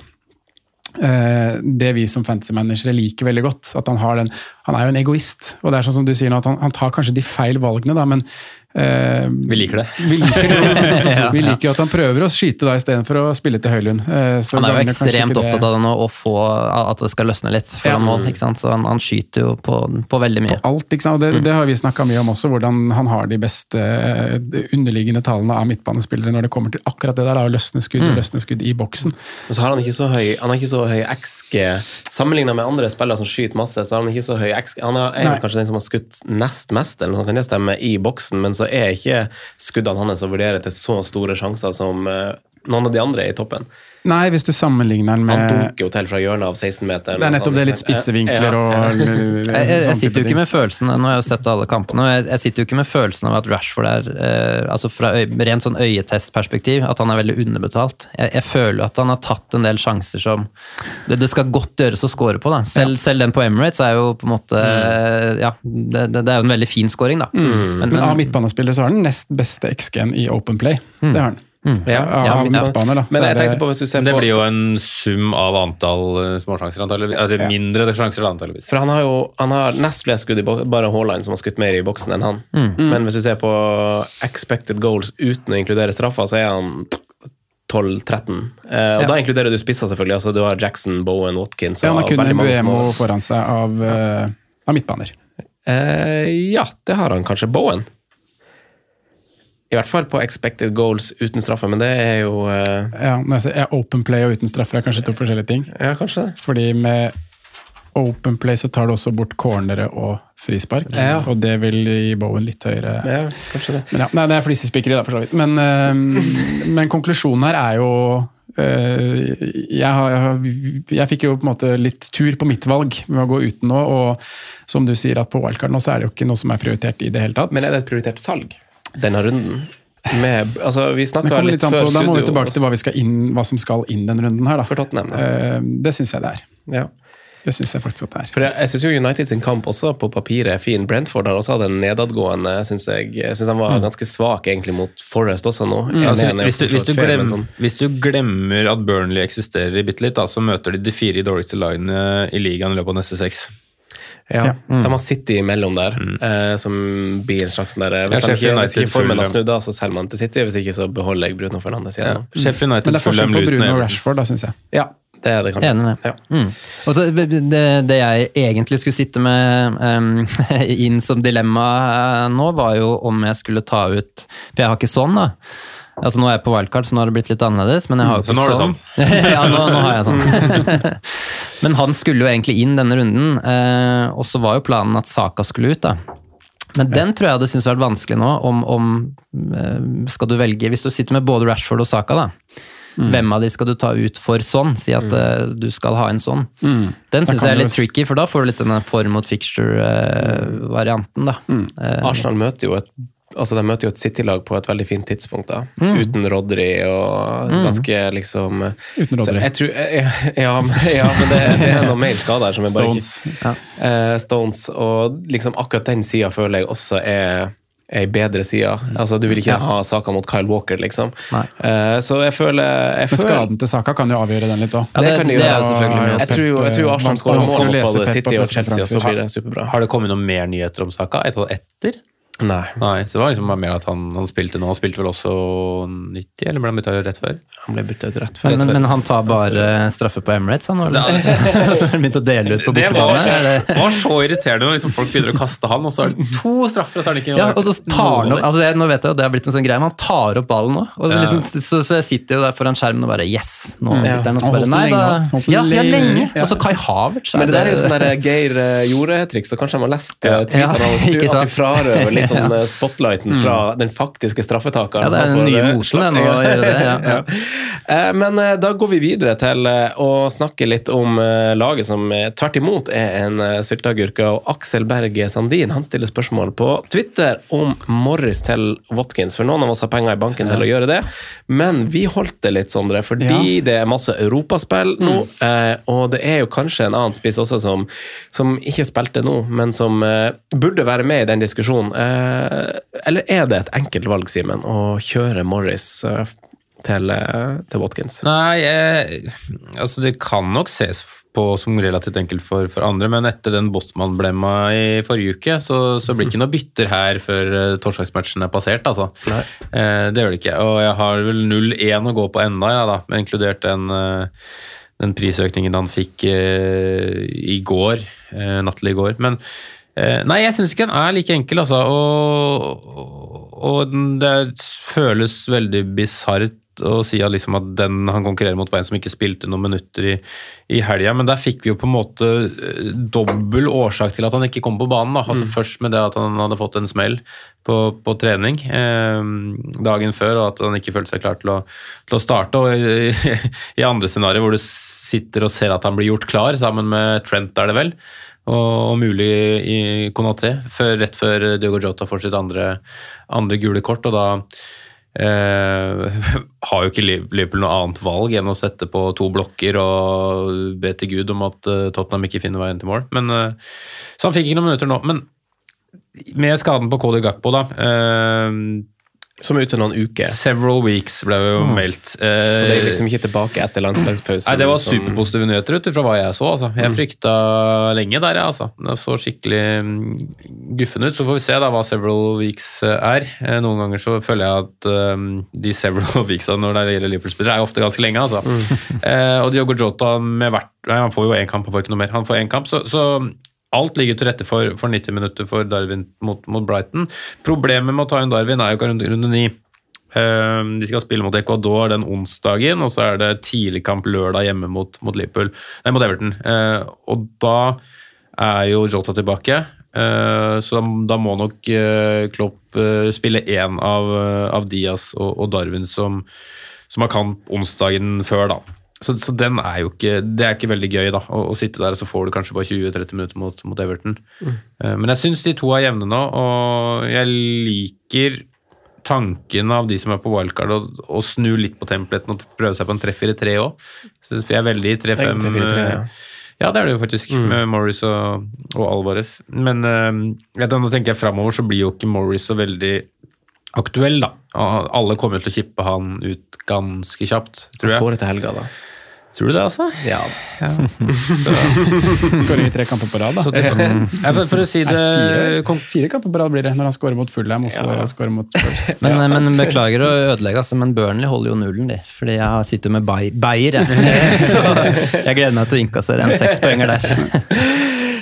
uh, det vi som fantasy-managere liker veldig godt. At han har den Han er jo en egoist, og det er sånn som du sier nå, at han, han tar kanskje de feil valgene, da, men eh, Vi liker det. vi liker, ja, vi liker jo at han prøver å skyte da istedenfor å spille til Høylund. Eh, så Han er jo ekstremt opptatt av det nå, å få at det skal løsne litt foran Ja. mål. ikke sant? Så han, han skyter jo på, på veldig mye. På alt, ikke sant? Og det, det har vi snakka mye om også, hvordan han har de beste eh, de underliggende tallene av midtbanespillere når det kommer til akkurat det der, da, å løsne skudd og løsne skudd i boksen. Og så har han ikke så høy Han har ikke så høy XG Sammenlignet med andre spillere som skyter masse, så har han ikke så høy XG. Han er, er kanskje den som har skutt nest mest, eller noe sånt kan det stemme, i boksen, men så er ikke skuddene hans å vurdere til så store sjanser som eh, noen av de andre i toppen. Nei, hvis du sammenligner den med Han dunker jo til fra hjørnet av 16-meteren. Det er nettopp det, er litt spisse vinkler og Jeg, jeg, jeg sånn sitter jo ikke med følelsen nå har jeg jo sett alle kampene, og jeg, jeg sitter jo ikke med følelsen av at Rashford er eh, altså fra øy, rent sånn øyetestperspektiv, at han er veldig underbetalt. Jeg, jeg føler jo at han har tatt en del sjanser som det, det skal godt gjøres å score på. da. Selv, selv den på Emirates er jo på en måte Ja, det, det, er jo en veldig fin scoring, da. Men, Men av midtbanespillere så har den nest beste XG-en i Open Play. Det har den. Ja, ja, av midtbaner, da. Men jeg tenkte på hvis du ser Men det på blir jo en sum av antall eh, småsjanser, antageligvis. Altså, Mindre sjanser, antageligvis. For han har jo han har nest flest skudd i boksen, bare Haaland som har skutt mer i boksen enn han. Men hvis du ser på expected goals uten å inkludere straffer, så er han 12-13. Eh, og da inkluderer du spisser, selvfølgelig. Altså, du har Jackson, Bowen, Watkins Ja, han har og kun Buemo små foran seg av, uh, av midtbaner. eh, Ja, det har han kanskje. Bowen. I hvert fall på expected goals uten straffe, men det er jo uh... Ja, når jeg Open Play og uten straffer er kanskje to forskjellige ting. Ja, kanskje det. Fordi med Open Play så tar du også bort cornere og frispark, Ja. og det vil gi Bowen litt høyere Ja, kanskje det. Men ja, nei, det er flisespikkeri, da, for så vidt. Men, uh, men konklusjonen her er jo Uh, jeg, har, jeg, jeg fikk jo på en måte litt tur på mitt valg med å gå uten nå, og som du sier at på wildcard nå så er det jo ikke noe som er prioritert i det hele tatt. Men er det et prioritert salg denne runden? Med, altså, vi snakka litt litt før studio. da må vi tilbake til hva, vi skal inn, hva som skal inn den runden her. Da. for Tottenham. Da. Eh, det syns jeg det er. Ja. Det synes jeg faktisk at det er. For jeg, jeg syns United sin kamp også på papiret er fin. Brentford har også hatt en nedadgående. Syns jeg, jeg synes han var ganske svak egentlig mot Forest også nå. Altså, 1-1 jo hvis, du, hvis, du fortsatt fair, sånn- hvis du glemmer at Burnley eksisterer bitte litt, da, så møter de de fire dårligste lagene i ligaen i løpet av neste seks. Ja, De har City imellom der, eh, som blir en slags sånn der Hvis, Ja, de ikke, hvis ikke formen har snudd, da, så selger man til City. Hvis ikke, så beholder jeg Bruno Fernandes igjen. nå. Sheffield Men det er forskjell på Bruno og Rashford, da, syns jeg. Ja, det er det kanskje. Enig med. Ja. Mm. Så det, det, det jeg egentlig skulle sitte med um, inn som dilemma eh, nå, var jo om jeg skulle ta ut For jeg har ikke sånn, da. Altså Nå er jeg på wildcard, så nå har det blitt litt annerledes. Men jeg har jo Så ikke nå har du sånn. ja, nå, nå har jeg sånn. men han skulle jo egentlig inn denne runden, eh, og så var jo planen at Saka skulle ut. da. Men den tror jeg hadde syntes vært vanskelig nå, om, om eh, skal du velge Hvis du sitter med både Rashford og Saka, da. Mm. Hvem av de skal du ta ut for sånn? Si at eh, du skal ha en sånn. Den Da syns jeg er litt tricky, for da får du litt denne form mot fixture-varianten, da. Mm. Eh, Arsenal møter jo et altså De møter jo et City-lag på et veldig fint tidspunkt, da. Mm. Uten Rodry og ganske liksom Uten Rodri. jeg tror, ja, ja, men- ja, men det, det er noe mer skader som er bare Stones. ikke uh, Stones. Og liksom akkurat den sida føler jeg også er ei bedre side. Altså, du vil ikke ha Saka mot Kyle Walker, liksom. Eh, så jeg føler, jeg Men skaden til Saka kan jo avgjøre den litt òg. Ja, det, kan de det er jo selvfølgelig med. Jeg tror, jeg tror Arsenal skårer mål Vanskelig å mot lese både på City og Chelsea, og så blir det superbra. Har det kommet noen mer nyheter om Saka? Et etter? Nei. Nei, så det var liksom mer at han, han spilte nå. Han spilte vel også 90, eller ble han bytta rett før? Han ble bytta ut rett før. Men, men, men han tar bare straffe på Emirates, han? Eller? så har han begynt å dele ut på Det var, bortebane? det- det var så irriterende når liksom folk begynner å kaste han, og så er det to straffer, og så er det ikke Ja, og så tar han opp altså det, Nå vet jeg jo det har blitt en sånn greie, men han tar opp ballen nå. Og Ja. liksom, så, så jeg sitter jo der foran skjermen og bare Yes! Nå Ja. sitter han og så bare Nei, da Ja, ja lenge. Ja. Og så Kai Havertz. Men det der er jo sånn der Geir eh, Jorde-triks, så kanskje han har lest ja. tweetene Ja, hans. sånn Ja. eh, spotlighten fra den faktiske straffetakeren. Ja, det er den nye moten, å gjøre det, ja. Ja. Eh, Men eh, da går vi videre til å snakke litt om laget som tvert imot er en sylteagurke. Og Aksel Berge Sandin han stiller spørsmål på Twitter om Morris til Watkins. For noen av oss har penger i banken til å gjøre det, men vi holdt det litt, Sondre, fordi det er masse europaspill nå. mm. Og det er jo kanskje en annen spiss også som, som ikke spilte nå, men som burde være med i den diskusjonen. Eh, Eller er det et enkelt valg, Simen, å kjøre Morris eh, til, eh, til Watkins? Nei, jeg, altså det kan nok ses på som relativt enkelt for, for andre, men etter den Botman-blemma i forrige uke, så, så blir det ikke noe bytter her før torsdagsmatchen er passert, altså. Eh, det gjør det ikke. Og jeg har vel 0-1 å gå på enda, ja, da, inkludert den, den prisøkningen han fikk eh, i går, eh, natt til i går. Men nei, jeg syns ikke den er like enkel, altså. Og, og, det føles veldig bisart å si at, liksom at den han konkurrerer mot, var en som ikke spilte noen minutter i, i helga. Men der fikk vi jo på en måte eh, dobbel årsak til at han ikke kom på banen. Altså Først med det at han hadde fått en smell på, på trening eh, dagen før, og at han ikke følte seg klar til å, til å starte. Og i, i andre scenarioer hvor du sitter og ser at han blir gjort klar, sammen med Trent, er det vel, og, mulig i Konaté, rett før Diogo Jota får sitt andre, andre gule kort. og da Eh, har jo ikke Liverpool noe annet valg enn å sette på to blokker og be til Gud om at eh, Tottenham ikke finner veien til mål. Men, eh, så han fikk ikke noen minutter nå. Men med skaden på Cody Gakpo, da eh, Som er ute noen uker. Several weeks ble jo meldt. Eh, Så det er liksom ikke tilbake etter landslagspausen. Nei, Det var som- superpositive nyheter ut fra hva jeg så. Altså. Jeg frykta lenge der, jeg. Altså. Det så skikkelig mm, guffen ut. Så får vi se da hva several weeks eh, er. Eh, Noen ganger så føler jeg at um, de several weeksa når det gjelder Liverpool-spillere, er ofte ganske lenge. Altså. eh, og Diogo Jota med hvert Nei, Han får jo én kamp, han får ikke noe mer. Han får én kamp, så, så Alt ligger til rette for, for 90 minutter for Darwin mot, mot Brighton. Problemet med å ta inn Darwin er jo ikke runde, runde 9. Eh, De skal spille mot Ecuador den onsdagen, og så er det tidligkamp lørdag hjemme mot, mot nei, mot Everton. Eh, Og da er jo Jota tilbake, eh, så da, da må nok eh, Klopp eh, spille én av, av Diaz og, og Darwin som, som har kamp onsdagen før, da. Så, så den er jo ikke Det er ikke veldig gøy, da, å, å sitte der, og så får du kanskje bare 20-30 minutter mot, mot Everton. Mm. Men jeg syns de to er jevne nå, og jeg liker tanken av de som er på wildcard, å, å snu litt på templeten og prøve seg på en 3-4-3 òg. Jeg er veldig i 3-5. 3-4-3, ja. Ja, det er det jo faktisk, med Morris og, og Alvarez. Men eh, jeg nå tenker jeg framover, så blir jo ikke Morris så veldig aktuell, da. Alle kommer til å kippe han ut ganske kjapt, tror jeg. Skåre til helga, da. Tror du det, altså? Ja. Skårer i tre kamper på rad, da. Så det, ja, for, for å si det Nei, fire, fire kamper på rad blir det når han skårer mot Fulham og så Ja. skårer mot Spurs. Men, men Beklager å ødelegge, altså, men Burnley holder jo nullen, de. Fordi jeg sitter med Bay- Bayer, jeg. Så jeg gleder meg til å innkassere en sekspoenger der.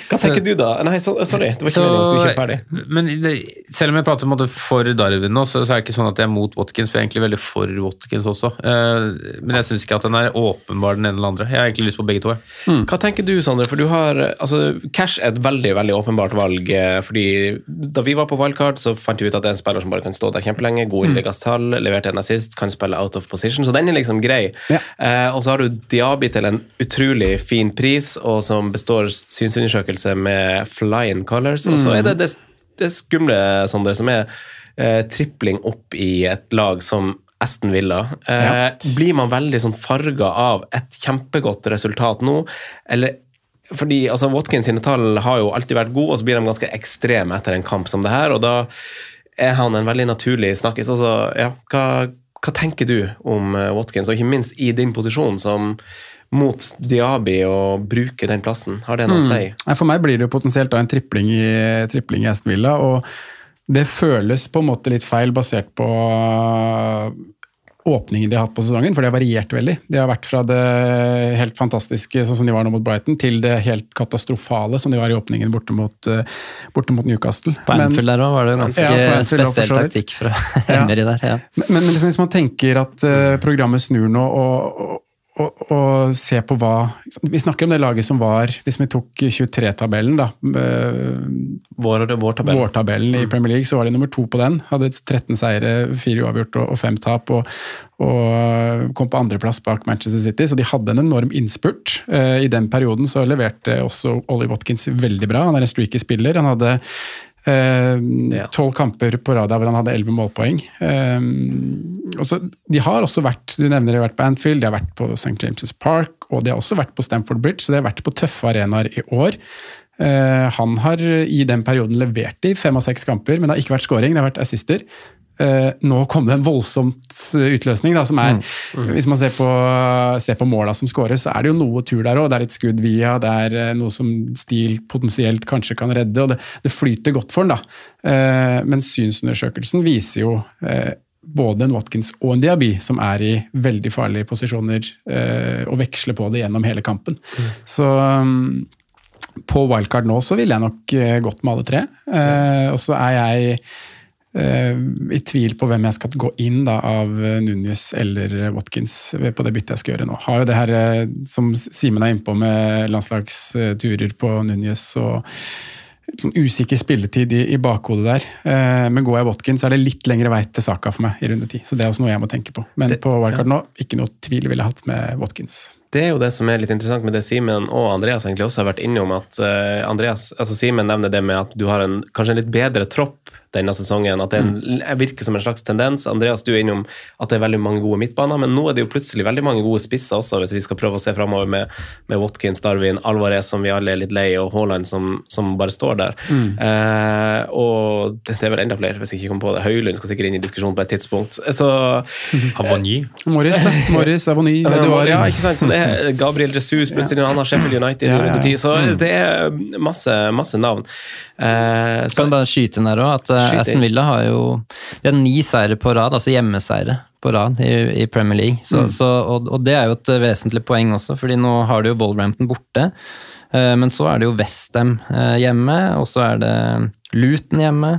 Hva tenker du, da? Nei, så, sorry. Det var ikke Så- meningen ikke ferdig. Men det, selv om jeg prater det måte for Darwin nå, så, så er det ikke sånn at jeg er mot Watkins, for jeg er egentlig veldig for Watkins også. Uh, men jeg syns ikke at den er åpenbar den ene eller andre. Jeg har egentlig lyst på begge to. jeg. Hva tenker du, Sondre? For du har, altså, Cash er et veldig veldig åpenbart valg. eh, fordi Da vi var på wildcard, så fant vi ut at det er en spiller som bare kan stå der kjempelenge. God innleggstall, tall, leverte en assist, kan spille out of position. Så den er liksom grei. Eh, og så har du Diaby til en utrolig fin pris, og som består synsundersøkelse med flying colors. Og så er det det, det skumle, Sondre, som er eh, tripling opp i et lag som Aston Villa. Eh, Blir man veldig sånn farga av et kjempegodt resultat nå, eller fordi altså, Watkins sine tall har jo alltid vært gode, og så blir de ganske ekstreme etter en kamp som det her, og da er han en veldig naturlig snakkis. Altså, ja, hva, hva tenker du om eh, Watkins, og ikke minst i din posisjon som mot Diaby å bruke den plassen? Har det noe å si? Nei, For meg blir det jo potensielt da en tripling i, tripling i Aston Villa, og det føles på en måte litt feil basert på åpningen de har hatt på sesongen, for det har variert veldig. De har vært fra det helt fantastiske sånn som de var nå mot Brighton, til det helt katastrofale som de var i åpningen borte mot, eh, borte mot Newcastle. På Men- Anfield der òg var det jo ganske Ja, spesiell taktikk fra Emery der. Ja. Men, men liksom, hvis man tenker at uh, programmet snur nå, og, og, og, å, se på hva Vi snakker om det laget som var Hvis vi tok 23-tabellen, da. Vår, Vår, tabell. Vårtabellen i Premier League, så var de nummer to på den. Hadde 13 seire, fire uavgjort og, og fem tap. Og, og kom på andreplass bak Manchester City, så de hadde en enorm innspurt. Eh, I den perioden så leverte også Ollie Watkins veldig bra. Han er en streaky spiller. Han hadde tolv kamper på rad hvor han hadde elleve målpoeng. Eh, og de har også vært du nevner de har vært på Anfield, de har vært på St. James' Park og de har også vært på Stamford Bridge, så de har vært på tøffe arenaer i år. Eh, han har i den perioden levert i fem av seks kamper, men det har ikke vært scoring, det har vært assister. Eh, nå kom det en voldsomt utløsning, da, som er Hvis man ser på, ser på måla som skåres, så er det jo noe tur der òg. Det er litt skudd via, det er eh, noe som Stil potensielt kanskje kan redde, og det, det flyter godt for den da. Eh, men synsundersøkelsen viser jo eh, både en Watkins og en Diaby som er i veldig farlige posisjoner, eh, og veksler på det gjennom hele kampen. Så um, på wildcard nå så ville jeg nok eh, gått med alle tre. Eh, og så er jeg eh, i tvil på hvem jeg skal gå inn da, av Nunes eller Watkins på det byttet jeg skal gjøre nå. Har jo det her eh, som Simen er innpå med landslagsturer på Nunes og sånn usikker spilletid i, i bakhodet der. Eh, men går jeg Watkins, så er det litt lengre vei til Saka for meg i runde ti. Så det er også noe jeg må tenke på. Men på wildcard nå, ikke noe tvil ville jeg hatt med Watkins. Det er jo det som er litt interessant med det Simen og Andreas egentlig også har vært innom. at Andreas, altså Simen nevner det med at du har en, kanskje en litt bedre tropp denne sesongen. At det en, virker som en slags tendens. Andreas, du er innom at det er veldig mange gode midtbaner, men nå er det jo plutselig veldig mange gode spisser også, hvis vi skal prøve å se framover med, med Watkins, Darwin, Alvarez, som vi alle er litt lei, og Haaland, som, som bare står der. Eh, og det, det er vel enda flere, hvis jeg ikke kommer på det. Høylund skal sikkert inn i diskusjonen på et tidspunkt. Så Havany. Morris, da. Morris, Avony, Eduard. ja, ikke sant? Så det er Gabriel Jesus, plutselig han har Sheffield United Ja, ja, ja. Så det er masse, masse navn. Eh, så, Kan bare skyte inn der også, at eh, Aston Villa har jo de har ni seire på rad, altså hjemmeseire på rad i, i Premier League. Så, så, og, og det er jo et vesentlig poeng også, fordi nå har du jo Wolverhampton borte. eh, Men så er det jo Westham hjemme, og så er det Luton hjemme.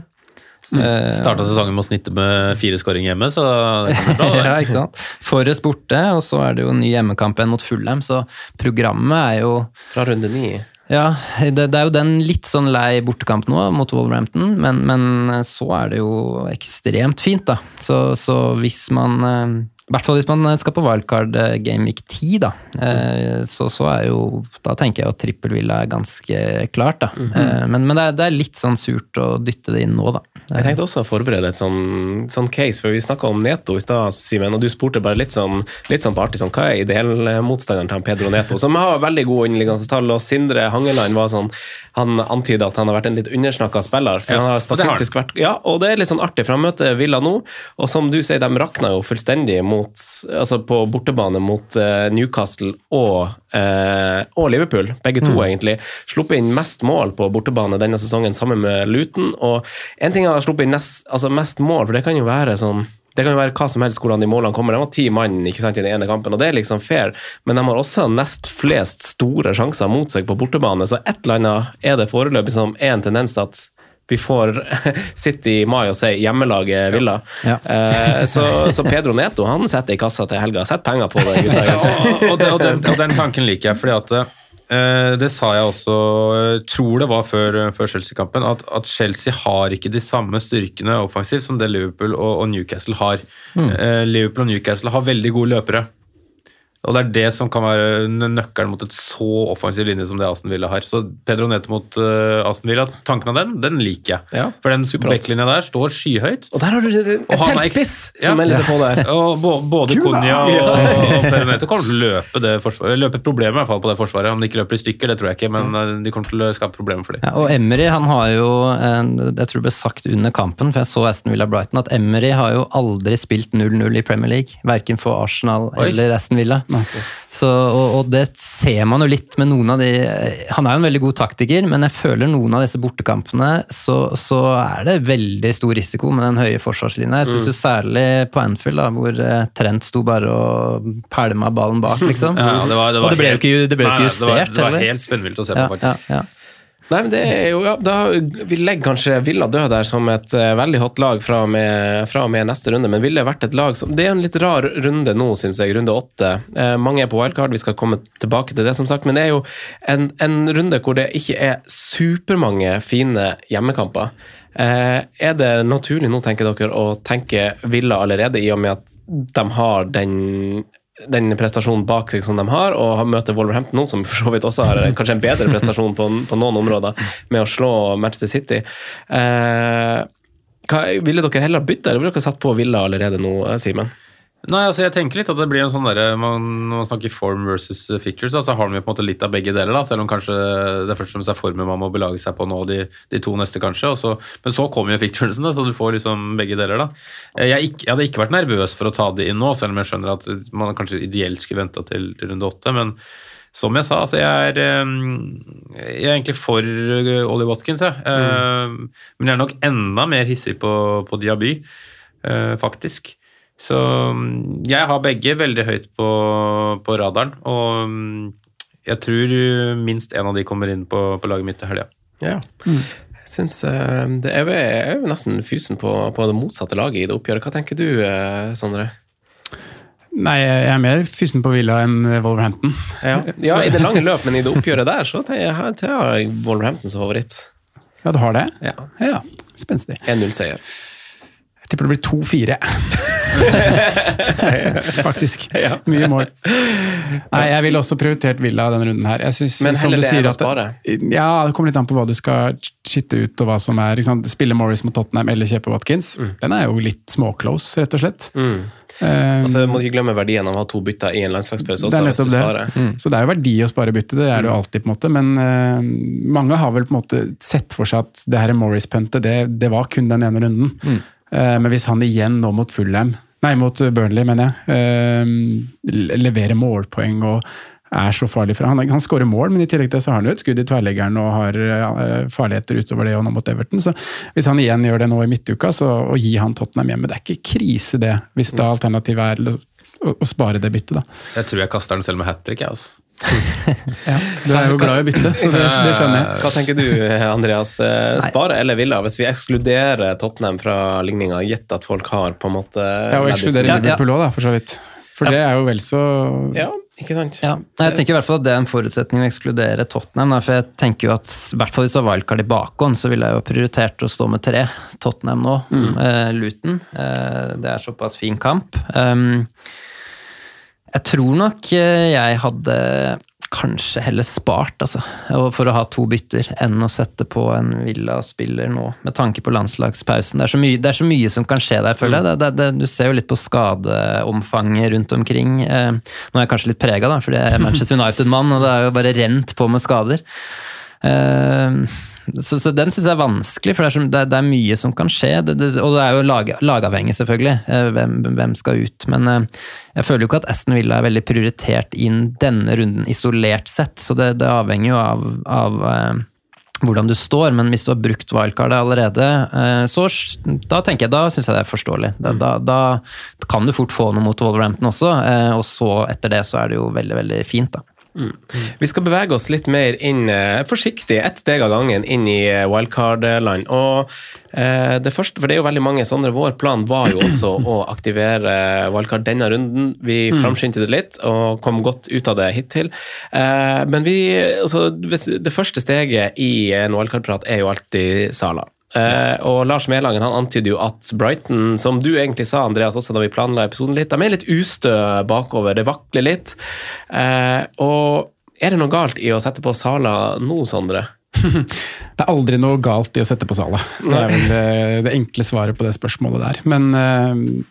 Eh, Starta sesongen med å snitte med fire skåringer hjemme, så det kan bli bra. ja, ikke sant? Forrest borte, og så er det jo ny hjemmekamp igjen mot Fulham, så programmet er jo fra runde ni. Ja, det, det er jo den litt sånn lei bortekamp nå mot Wolverhampton, men, men så er det jo ekstremt fint, da. Så, så hvis man eh, I hvert fall hvis man skal på wildcard eh, Game Week 10, da, eh, så, så er jo Da tenker jeg at trippelvilla er ganske klart, da. Eh, Men, men det, er, det er litt sånn surt å dytte det inn nå, da. Jeg tenkte også å forberede et sånn, sånn case, for vi snakka om Neto i stad, Simen, og du spurte bare litt sånn, litt sånn på artig sånn, hva er ideellmotstanderen til han Pedro Neto, som har veldig gode underliggende tall, og Sindre Hangeland var sånn, han antyda at han har vært en litt undersnakka spiller, for Ja, han har statistisk vært Ja, og det er litt sånn artig, for han møter Villa nå, og som du sier, de rakna jo fullstendig mot, altså på bortebane mot eh, Newcastle og, eh, og Liverpool, begge to egentlig. Sluppet inn mest mål på bortebane denne sesongen sammen med Luton, og en ting er å ha sluppet inn nest, altså mest mål, for det kan jo være sånn det kan jo være hva som helst hvordan de målene kommer. De har ti mann ikke sant, i den ene kampen, og det er liksom fair. Men de har også nest flest store sjanser mot seg på bortebane, så et eller annet er det foreløpig som er en tendens at vi får sitte i mai og si 'hjemmelaget Villa'. Ja. Ja. så, så Pedro Neto han setter i kassa til helga. Sett penger på det, gutta. Ja, og, og, den, og, den, og den tanken liker jeg, fordi at eh, det sa jeg også, eh, tror det var før, før Chelsea-kampen, at, at Chelsea har ikke de samme styrkene offensivt som det Liverpool og, og Newcastle har. Mm. Liverpool og Newcastle har veldig gode løpere. Og det er det som kan være nøkkelen mot et så offensiv linje som det Aston Villa har. Så Pedro Neto mot uh, Aston Villa, tanken av den, den liker jeg. Ja, For den backlinja der står skyhøyt. Og der har du en pelspiss spiss som Ja. melder seg på der. Og både Konya og, og Pedro Neto kommer til å løpe det forsvaret. Løpe et problem i hvert fall på det forsvaret. Om de ikke løper i stykker, det tror jeg ikke, men uh, de kommer til å skape problemer for dem. Ja, og Emery han har jo, en, jeg tror det ble sagt under kampen, for jeg så Aston Villa Brighton, at Emery har jo aldri spilt 0-0 i Premier League. Verken for Arsenal Oi. eller Aston Villa. Så, og, og det ser man jo litt med noen av de Han er jo en veldig god taktiker, men jeg føler noen av disse bortekampene så, så er det veldig stor risiko med den høye forsvarslinja. Jeg syns jo særlig på Anfield, da, hvor eh, Trent sto bare og pælma ballen bak, liksom. Ja, det var, det var og det ble jo ikke, det ble jo Nei, ikke nei, det var- justert, Det var, helt spennvilt å se på, ja, ja, faktisk. ja. Nei, men det er jo, ja, da, Vi legger kanskje Villa død der som et uh, veldig hot lag fra og, med, fra og med neste runde, men ville vært et lag som Det er en litt rar runde nå, syns jeg. Runde åtte. Uh, mange er på wildcard, vi skal komme tilbake til det, som sagt. Men det er jo en, en runde hvor det ikke er supermange fine hjemmekamper. Uh, er det naturlig nå, tenker dere, å tenke Villa allerede, i og med at de har den den prestasjonen bak seg som de har, og møter Wolverhampton nå, som for så vidt også har kanskje en bedre prestasjon på, på noen områder, med å slå Manchester City. Eh, hva, ville dere heller bytte, eller ville dere satt på Villa allerede nå, eh, Simen? Nei, altså jeg tenker litt at det blir en sånn derre man, Når man snakker form versus features, da, så har man jo på en måte litt av begge deler. da, Selv om kanskje det er først og fremst er formen man må belage seg på nå de, de to neste, kanskje. Og så, men så kommer jo featuresen, da, så du får liksom begge deler. da. Eh, Jeg, jeg hadde ikke vært nervøs for å ta det inn nå, selv om jeg skjønner at man kanskje ideelt skulle venta til, til runde åtte. men som jeg sa, altså jeg er, eh, jeg er egentlig for eh, Ollie Watkins, jeg. Mm. Men jeg er nok enda mer hissig på, på Diaby, eh, faktisk. Så mm, jeg har begge veldig høyt på, på radaren, og mm, jeg tror minst en av de kommer inn på, på laget mitt til helga. Ja. Jeg synes eh, det er, jeg er jo nesten fysen på, på det motsatte laget i det oppgjøret. Hva tenker du, eh, Sondre? Nei, jeg er mer fysen på Villa enn Wolverhampton. Ja. ja, i det lange løp, men i det oppgjøret der så tar jeg, tar jeg Wolverhampton som favoritt. Ja, du har det? Ja. Ja, spenstig. 1-0-seier. Jeg tipper det blir 2-4. Faktisk. Mye mål. Nei, jeg ville også prioritert Villa denne runden her. Jeg synes, Men heller det enn å spare? Ja, det kommer litt an på hva du skal skitte ut, og hva som er? Spille Morris mot Tottenham eller kjøpe Watkins. Den er jo litt småclose, rett og slett. Mm. Um, Altså, må ikke glemme verdien av å ha to bytter i en landslagspause det også, er hvis du nettopp det. Mm. Så det er jo verdi å spare bytte, det er det jo alltid, på en måte. Men uh, mange har vel på en måte sett for seg at det her Morris-puntet, det, det var kun den ene runden. Eh, men hvis han igjen nå mot Fulham, nei mot Burnley, mener jeg, eh, leverer målpoeng og er så farlig for Han, han skårer mål, men i tillegg til det så har han jo et skudd i tverrleggeren og har eh, farligheter utover det og nå mot Everton. Så hvis han igjen gjør det nå i midtuka, så å gi han Tottenham hjemme, det er ikke krise det, hvis da alternativet er å, å spare det byttet, da. Jeg tror jeg kaster den selv med hat trick. jeg, Altså. Du er jo glad i å bytte, så det, det skjønner jeg. Hva tenker du, Andreas? Eh, Spare eller Villa, hvis vi ekskluderer Tottenham fra ligninga, gitt at folk har på en måte Ja, og ekskludere Ja, ja. Liverpool òg, da, for så vidt. For det er jo vel så Ja, ikke sant? Ja, jeg tenker i hvert fall at det er en forutsetning å ekskludere Tottenham. Da, for jeg tenker jo at i hvert fall hvis det var wildcard i bakhånd, så ville jeg jo prioritert å stå med tre. Tottenham nå, eh, Luton. Eh, det er såpass fin kamp. Um, jeg tror nok eh, jeg hadde kanskje heller spart, altså, for å ha to bytter, enn å sette på en Villa-spiller nå, med tanke på landslagspausen. Det er så mye, det er så mye som kan skje der, føler jeg. Det, det, det, du ser jo litt på skadeomfanget rundt omkring. Eh, nå er jeg kanskje litt prega, da, fordi jeg er Manchester United-mann, og det er jo bare rent på med skader. Eh, så, så den syns jeg er vanskelig, for det er, så, det, det er mye som kan skje. Det, og det er jo lag, lagavhengig, selvfølgelig, eh, hvem, hvem skal ut. Men eh, jeg føler jo ikke at Aston Villa er veldig prioritert inn denne runden isolert sett, så det, det avhenger jo av, av eh, hvordan du står, men hvis du har brukt wildcardet allerede, så da tenker jeg, da syns jeg det er forståelig. Da, da, da kan du fort få noe mot Wolverhampton også, og så etter det så er det jo veldig, veldig fint, da. Vi skal bevege oss litt mer inn, eh, forsiktig, ett steg av gangen, inn i eh, wildcard-land. Og eh, det første, for det er jo veldig mange sånne, vår plan var jo også å aktivere wildcard denne runden. Vi framskyndte det litt og kom godt ut av det hittil. Eh, men vi, altså, det første steget i en wildcard-prat er jo alltid Sala. Eh, og Lars Melangen han antyder jo at Brighton, som du egentlig sa, Andreas, også da vi planla episoden litt, de er litt ustø bakover. Det vakler litt. Uh, og er det noe galt i å sette på Sala nå, Sondre? Det er aldri noe galt i å sette på Sala. Det er vel eh, det enkle svaret på det spørsmålet der. Men eh,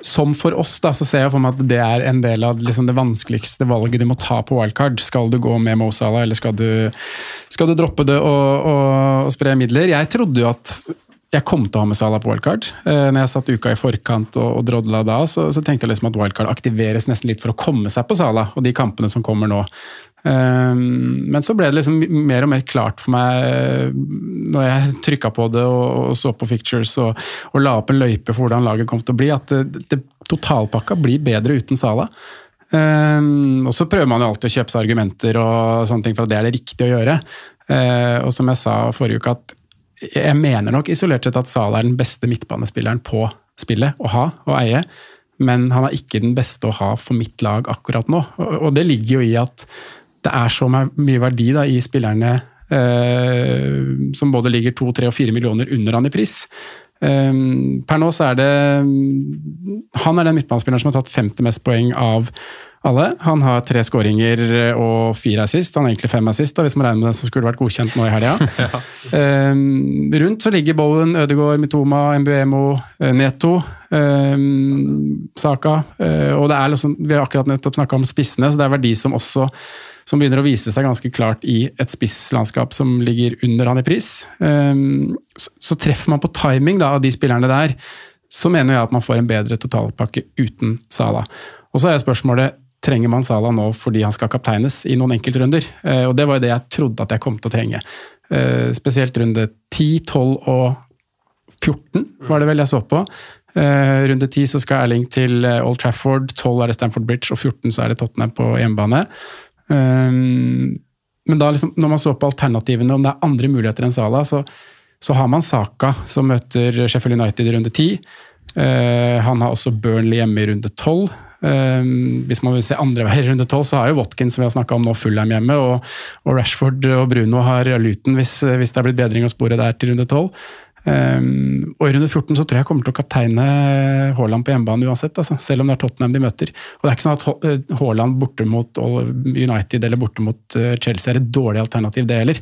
som for oss, da, så ser jeg for meg at det er en del av liksom, det vanskeligste valget du må ta på wildcard. Skal du gå med Mo Salah, eller skal du, skal du droppe det og, og, og spre midler? Jeg trodde jo at jeg kom til å ha med Salah på wildcard. Eh, når jeg satt uka i forkant og, og drodla da, så, så tenkte jeg liksom at wildcard aktiveres nesten litt for å komme seg på Salah og de kampene som kommer nå. Um, men så ble det liksom mer og mer klart for meg eh, når jeg trykka på det og, så på fictures og, og, la opp en løype for hvordan laget kom til å bli, at det, det totalpakka blir bedre uten Sala. Um, og så prøver man jo alltid å kjøpe seg argumenter og sånne ting for at det er det riktige å gjøre. Uh, og som jeg sa forrige uke, at jeg mener nok isolert sett at Sala er den beste midtbanespilleren på spillet å ha og eie. Men han er ikke den beste å ha for mitt lag akkurat nå. Og det ligger jo i at det er så mye verdi da, i spillerne eh, som både ligger to, tre og fire millioner under han i pris. Eh, per nå så er det Han er den midtbanespilleren som har tatt 50 mest poeng av alle. Han har tre skåringer og fire assist. Han har egentlig fem assist, da, hvis man regner med den som skulle vært godkjent nå i helga. ja. um, rundt så ligger Bowen, Ødegaard, Mitoma, Mbuemo, Neto, um, Saka. Uh, og det er liksom, Vi har akkurat nettopp snakka om spissene, så det er verdi som også som begynner å vise seg ganske klart i et spisslandskap som ligger under han i pris. Um, så, treffer man på timing da, av de spillerne der, så mener jeg at man får en bedre totalpakke uten Sala. Og så er spørsmålet trenger man Sala nå fordi han skal kapteines i noen enkeltrunder. Uh, og det var jo det jeg trodde at jeg kom til å trenge. Uh, spesielt runde 10, 12 og 14 var det vel jeg så på. Uh, runde 10 så skal Erling til Old Trafford, 12 er det Stamford Bridge og 14 så er det Tottenham på hjemmebane. Um, men da liksom, når man så på alternativene, om det er andre muligheter enn Sala, så, så har man Saka, som møter Sheffield United i runde 10. Uh, han har også Burnley hjemme i runde 12. Um, hvis man vil se andre veier i runde 12, så har jo Watkins som vi har om nå, Fullheim hjemme. Og, og, Rashford og Bruno har Luton hvis, hvis det er blitt bedring å spore der til runde 12. Um, og I runde 14 så tror jeg jeg kommer til å kapteine Haaland på hjemmebane uansett, altså, selv om det er Tottenham de møter. Og Det er ikke sånn at eh, Haaland borte mot United eller borte mot eh, Chelsea er et dårlig alternativ, det heller.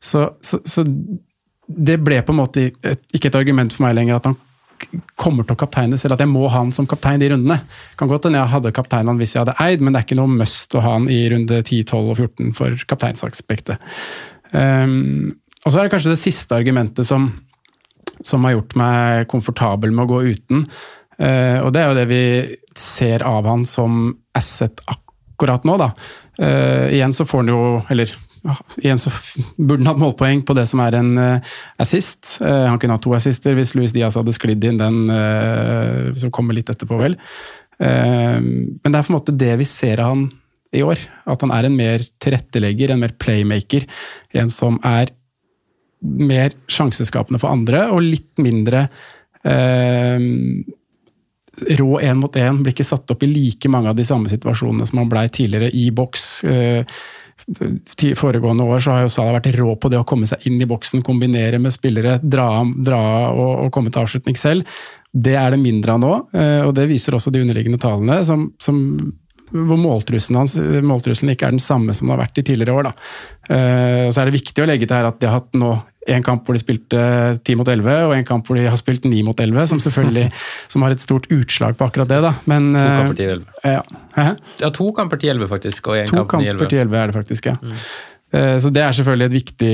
Så, så, så det ble på en måte ikke et argument for meg lenger at han kommer til å kapteines, eller at jeg må ha han som kaptein de rundene. Kan godt hende jeg hadde kaptein han hvis jeg hadde eid, men det er ikke noe must å ha han i runde 10, 12 og 14 for kapteinsaspektet. Um, og så er det kanskje det siste argumentet som som har gjort meg komfortabel med å gå uten. Uh, og det er jo det vi ser av han som asset akkurat nå, da. Uh, igjen så får han jo Eller igjen så burde han hatt målpoeng på det som er en uh, assist. han kunne hatt to assister hvis Luis Diaz hadde sklidd inn den som kommer litt etterpå, vel. men det er på en måte det vi ser av han i år. At han er en mer tilrettelegger, en mer playmaker. En som er mer sjanseskapende for andre, og litt mindre eh, rå én mot én. Blir ikke satt opp i like mange av de samme situasjonene som han blei tidligere i boks. Eh, foregående år så har jo Salah vært rå på det å komme seg inn i boksen, kombinere med spillere, dra, dra og, og, komme til avslutning selv. Det er det mindre av nå, eh, og det viser også de underliggende tallene, som, som hvor måltrusselen hans måltrusselen ikke er den samme som den har vært i tidligere år. Da. Uh, så er det viktig å legge til her at de har hatt nå en kamp hvor de spilte 10 mot 11, og en kamp hvor de har spilt 9 mot 11, som selvfølgelig som har et stort utslag på akkurat det. da. Men, to kamper til 11. Uh, ja. ja, to kamper til 11 faktisk, og én kamp til 11. To kamper til 11 er det faktisk, ja. Mm. Uh, så det er selvfølgelig et viktig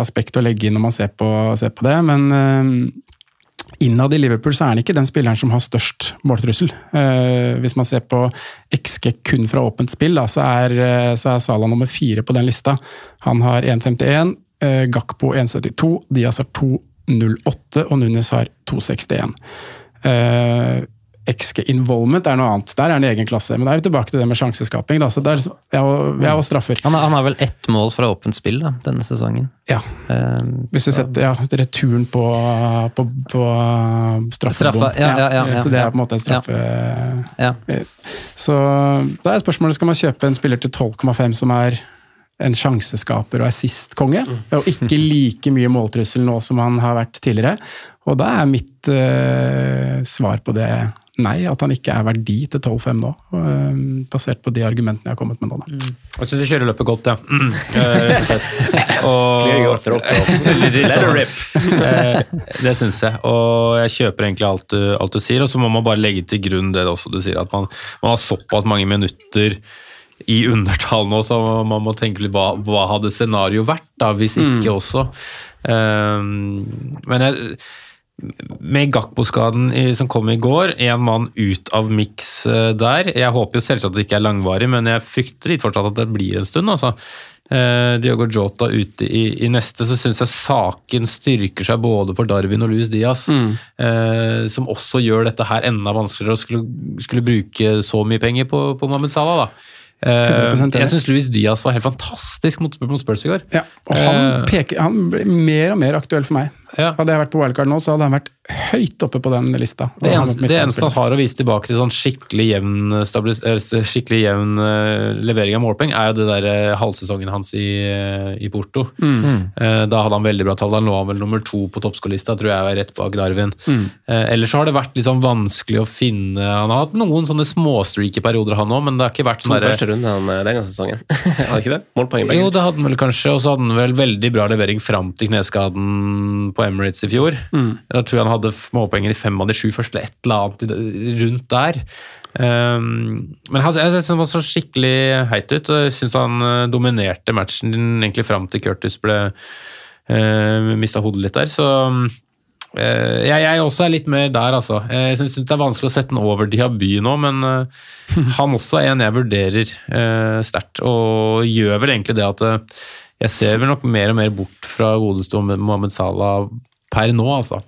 aspekt å legge inn når man ser på, ser på det, men Innad i Liverpool så er han ikke den spilleren som har størst måltrussel. Eh, hvis man ser på XG kun fra åpent spill, da, så, er, eh, så er Salah nummer fire på den lista. Han har 1,51, eh, Gakpo 1,72, Diaz har 2,08 og Nunes har 2,61. Eh, XG involvement er noe annet. Der er han i egen klasse. Men da er vi tilbake til det med sjanseskaping. Da. Så der, ja, og, ja, og straffer. Han, han, har vel ett mål fra åpent spill da, denne sesongen. Ja. Um, Hvis du setter ja, returen på, på, på straffebom. Ja, ja, ja, Så det er på en måte en straffe... Så da er spørsmålet skal man kjøpe en spiller til 12,5 som er en sjanseskaper og assist-konge. Og ikke like mye måltrussel nå som han har vært tidligere. Og da er mitt uh, svar på det nei, at han ikke er verdi til 12-5 nå. Uh, basert på de argumentene jeg har kommet med nå. Da. Jeg syns du kjører løpet godt, ja. Mm. Uh, og Det syns jeg, og jeg kjøper egentlig alt du, alt du sier. Og så må man bare legge til grunn det også du sier, at man, man har såpass mange minutter i undertall nå, så man må tenke litt hva, hva hadde scenarioet vært, da, hvis ikke også. Um, men jeg, med Gakpo-skaden som kom i går, én mann ut av miks eh, der. Jeg håper jo selvsagt at det ikke er langvarig, men jeg frykter litt fortsatt at det blir en stund. altså. Uh, Diogo Jota ute i, i neste, så syns jeg saken styrker seg både for Darwin og Luis Diaz. Eh, som også gjør dette her enda vanskeligere å skulle, skulle bruke så mye penger på, på Mohammed Salah. da. Eh, 100% jeg syns Luis Diaz var helt fantastisk mot, mot Spurs i går. Ja, og han, Eh. peker, han blir mer og mer aktuell for meg. Ja. Hadde jeg vært på wildcard nå, så hadde han vært høyt oppe på den lista. Det eneste, det eneste han har å vise tilbake til sånn skikkelig jevn, stabilis- skikkelig jevn uh, levering av målpoeng, er jo det der uh, halvsesongen hans i, uh, i Porto. Eh, Da hadde han veldig bra tall. Han lå vel nummer to på toppskårlista, tror jeg var rett bak Darwin. Eh, Ellers så har det vært litt sånn vanskelig å finne Han har hatt noen sånne småstreaky perioder, han òg, men det har ikke vært sånn derre- første runde den denne sesongen. hadde ikke det? Målpoeng begge. jo, det hadde han vel kanskje, og så hadde han vel veldig bra levering fram til kneskaden på Emirates i fjor. Tror jeg han hadde målpoenger i fem av de sju første, eller et eller annet rundt der. Um, men han, jeg synes han var så skikkelig heit ut, og jeg syns han eh, dominerte matchen egentlig fram til Curtis ble uh, mista hodet litt der. Så Uh, jeg, jeg også er litt mer der, altså. Jeg syns det er vanskelig å sette den over Diaby nå, men uh, han også er en jeg vurderer uh, sterkt, og gjør vel egentlig det at eh, jeg ser vel nok mer og mer bort fra godeste Mohammed Salah per nå, altså.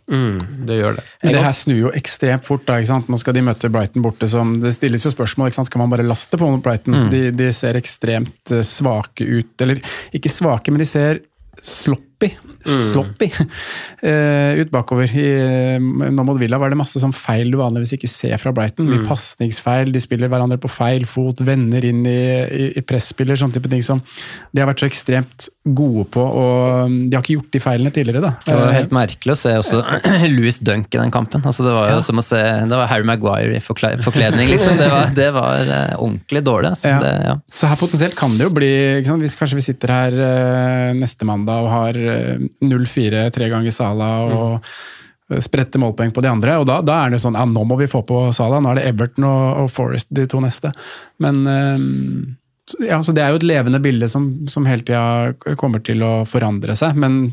Det gjør det. Men det her snur jo ekstremt fort. da, ikke sant? Nå skal de møte Brighton borte. som Det stilles jo spørsmål. ikke sant? Skal man bare laste på mot Brighton? De, de ser ekstremt eh, svake ut. Eller ikke svake, men de ser sloppy. Sloppy uh, ut bakover. I, eh, nå mot Villa var det masse sånn feil du vanligvis ikke ser fra Brighton. Mye pasningsfeil, de spiller hverandre på feil fot, vender inn i, i, i presspiller, sånne type ting som de har vært så ekstremt gode på. og um, De har ikke gjort de feilene tidligere. da. Det var Eh, helt merkelig å se også Louis Dunk i den kampen. Altså, det var jo som å se Det var Harry Maguire i forkle- forkledning, liksom. Det var, det var ordentlig dårlig. Altså. Ja. Det, ja. Så her potensielt kan det jo bli? Hvis kanskje vi sitter her neste mandag og har 0-4 tre ganger Sala og mm. spredte målpoeng på de andre, og da, da er det sånn ja, nå må vi få på Sala. Nå er det Everton og, og Forest de to neste. Men eh, ja, så Det er jo et levende bilde som, som hele tida kommer til å forandre seg. Men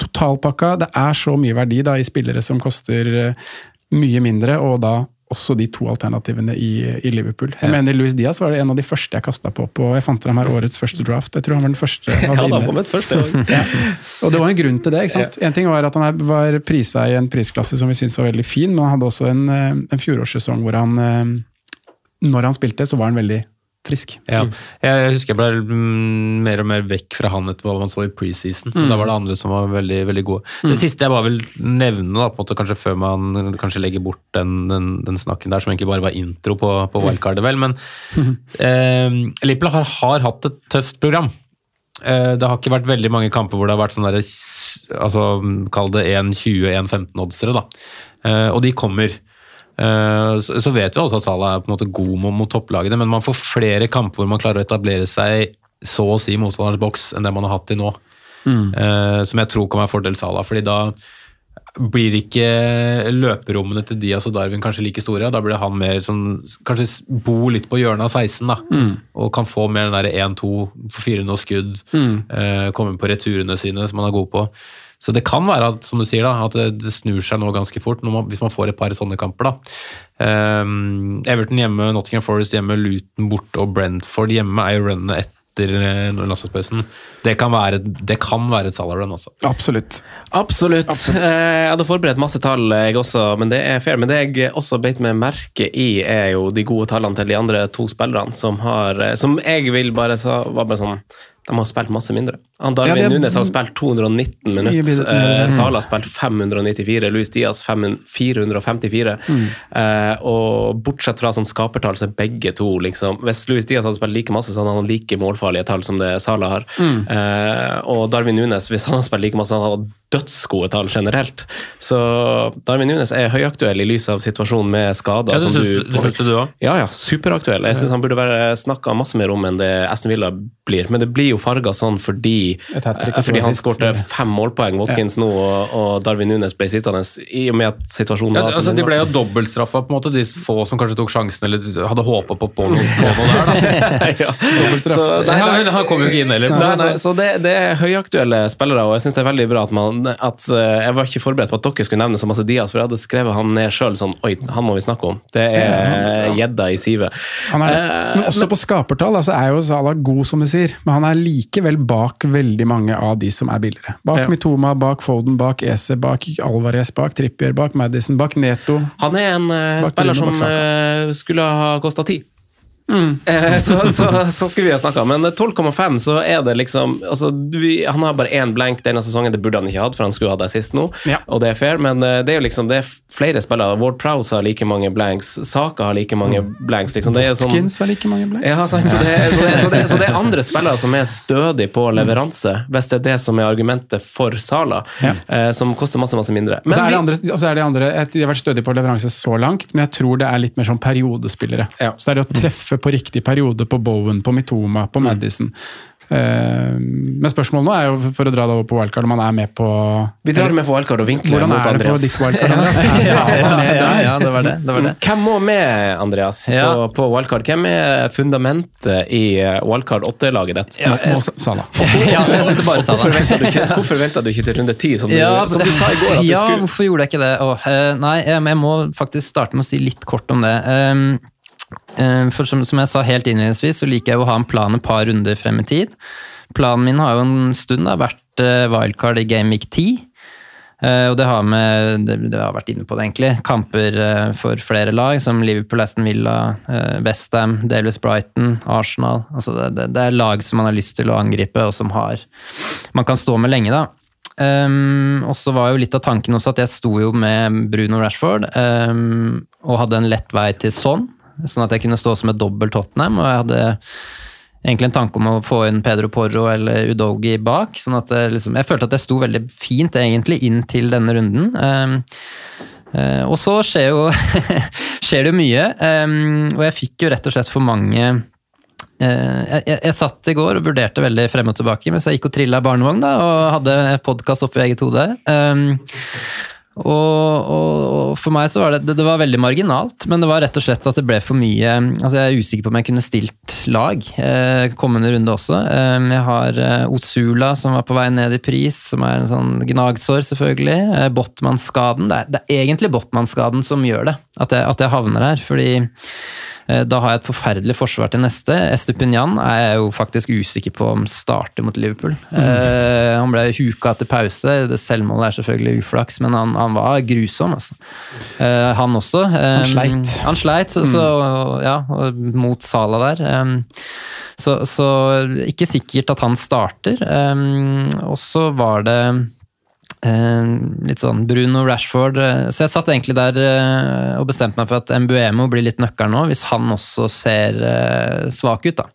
totalpakka, det er så mye verdi da i spillere som koster eh, mye mindre, og da også de to alternativene i, i Liverpool. Jeg mener Luis Diaz var det en av de første jeg kasta på på Jeg fant fram her årets første draft. Jeg tror han var den første. Ja, da får et første. Ja. Og det var en grunn til det. ikke sant? En ting var at han var prisa i en prisklasse som vi syntes var veldig fin, men han hadde også en, eh, en fjorårssesong hvor han eh, Når han spilte, så var han veldig frisk. Ja. Jeg husker jeg ble mm, mer og mer vekk fra han etter hva man så i preseason. Da var det andre som var veldig veldig gode. Det siste jeg bare vil nevne, da, på en måte kanskje før man kanskje legger bort den, den, den snakken der, som egentlig bare var intro på, på wildcardet, vel. Men eh, Lippel har, har hatt et tøft program. Eh, Det har ikke vært veldig mange kamper hvor det har vært sånn der, altså, Kall det 1-20-1-15-oddsere, da. Eh, Og de kommer. Eh, Så vet vi også at Salah er på en måte god mot, topplagene, men man får flere kamper hvor man klarer å etablere seg så å si motstanderens boks enn det man har hatt til nå. Mm. Som jeg tror kan være fordel Salah, fordi da blir ikke løperommene til Diaz og Darwin kanskje like store. Da blir han mer sånn Kanskje bo litt på hjørnet av 16, da. Og kan få mer den derre 1-2, fire noe skudd, eh, komme på returene sine, som han er god på. Så det kan være at, som du sier, da, at det, snur seg nå ganske fort, når man, hvis man får et par sånne kamper. da. Um, Everton hjemme, Nottingham Forest hjemme, Luton borte og Brentford hjemme er jo runnet etter eh, landslagspausen. Det kan være, det kan være et Salah-run, altså. Absolutt. Absolutt. Eh, Jeg hadde forberedt masse tall, jeg også, men det er fair. Men det jeg også beit meg merke i, er jo de gode tallene til de andre to spillerne som har eh, Som jeg vil bare sa var bare sånn De har spilt masse mindre. Han Ja, Darwin det- Nunes har spilt 219 minutter. Eh. Sala har spilt 594. Luis Diaz 5 454. Mm. Eh, og bortsett fra sånn skapertall, så er begge to liksom Hvis Luis Diaz hadde spilt like masse, så hadde han like målfarlige tall som det Sala har. Mm. Eh, og Darwin Nunes, hvis han hadde spilt like masse, han hadde dødsgode tall generelt. Så Darwin Nunes er høyaktuell i lys av situasjonen med skader. Ja, det syns- du du også? Ja, ja, superaktuell. Jeg syns han burde være snakka masse mer om enn det Aston Villa blir. Men det blir jo farga sånn fordi, fordi han skårte fem målpoeng, Watkins nå, og, og Darwin Nunes ble sittende i og med at situasjonen Ja, var altså, som de ble jo dobbeltstraffa, på en måte, de få som kanskje tok sjansen eller hadde håpa på, på, noe, på noe der. Da. ja. Så, nei, nei, han kom jo ikke inn heller. Nei, nei, så det, det er høyaktuelle spillere, og jeg syns det er veldig bra at man at, eh, Jeg var ikke forberedt på at dere skulle nevne så masse Diaz, for jeg hadde skrevet han ned sjøl sånn Oi, han må vi snakke om. Det er gjedda i sivet. Eh, Men også på skapertall altså er jo Salah god, som du sier. Men han er likevel bak veldig mange av de som er billigere. Bak Ja. Mitoma, bak Foden, bak Ese, bak Alvarez, bak Trippier, bak Madison, bak Neto. Han er en uh, spiller som uh, skulle ha kosta ti. Mm. Eh, så, så, så skulle vi ha snakka. Men 12,5 så er det liksom altså, vi, Han har bare én blank denne sesongen, det burde han ikke hatt, for han skulle ha det sist nå, Ja. og det er fair, men eh, det er jo liksom det er flere spillere. Ward Prowse har like mange blanks, Saka har like mange blanks. Liksom. Det er sånn, Skins har like mange blanks. ja, sant, så, det, så, det, så, det, så det er andre spillere som er stødige på leveranse, hvis det er det som er argumentet for Sala, Ja. eh, som koster masse, masse mindre. Og så er det andre, og så er det andre jeg- De har vært stødige på leveranse så langt, men jeg tror det er litt mer sånn periodespillere. Ja. Så er det å treffe på riktig periode på Bowen, på Mitoma, på Madison. Eh, men spørsmålet nå er jo, for å dra det over på wildcard, om han er med på Vi drar med på wildcard og vinkler Hvordan mot er det på ditt wildcard? Andreas? Ja, ja, det var det. det, var det. Hvem må med, Andreas, Ja. på, på wildcard? Hvem er fundamentet i eh, wildcard 8-laget ditt? Ja, jeg... Sala. Ja, det er bare Sala. Hvorfor venta du, ikke- hvorfor du ikke til runde 10, som, du- Ja, som du sa i går at du ja, skulle? hvorfor gjorde jeg ikke det? Åh, eh, nei, jeg, jeg må faktisk starte med å si litt kort om det. Um, eh, for som, som jeg sa helt innledningsvis, så liker jeg å ha en plan et par runder frem i tid. Planen min har jo en stund da, vært eh, wildcard i Game Week 10. Eh, og det har med det, det har vært inne på det egentlig, kamper eh, for flere lag, som Liverpool, Aston Villa, Westham, delvis Brighton, Arsenal. Altså det, det, det er lag som man har lyst til å angripe, og som har man kan stå med lenge. da. Um, og så var jo litt av tanken også at jeg sto jo med Bruno Rashford um, og hadde en lett vei til sånn, sånn at jeg kunne stå som et dobbelt Tottenham. Og jeg hadde egentlig en tanke om å få inn Pedro Porro eller Udogi bak. sånn at jeg, liksom, jeg følte at jeg sto veldig fint egentlig inn til denne runden. Um, uh, og så skjer jo skjer det jo mye, um, og jeg fikk jo rett og slett for mange Eh, jeg, jeg, jeg satt i går og vurderte veldig frem og tilbake mens jeg gikk og trilla barnevogn da, og hadde podkast oppe i eget hode. Um, og, og, og for meg så var det, det var veldig marginalt, men det var rett og slett at det ble for mye altså Jeg er usikker på om jeg kunne stilt lag eh, kommende runde også. Eh, jeg har eh, Osula som var på vei ned i pris, som er en sånn gnagsår, selvfølgelig. Eh, Botman-skaden. Det, det er egentlig Botman-skaden som gjør det, at jeg, at jeg havner her. fordi Da har jeg et forferdelig forsvar til neste. Estupinian er jeg jo faktisk usikker på om starter mot Liverpool. Eh, han ble huka etter pause. Det Selvmålet er selvfølgelig uflaks, men han, han var grusom, altså. Eh, han også. Eh, Han sleit. Han sleit, så, så ja, mot Sala der. Eh, så, så ikke sikkert at han starter. Eh, og så var det Eh, litt sånn Bruno Rashford eh, Så jeg satt egentlig der eh, og bestemte meg for at Mbuemo blir litt nøkkelen nå, hvis han også ser eh, svak ut, da.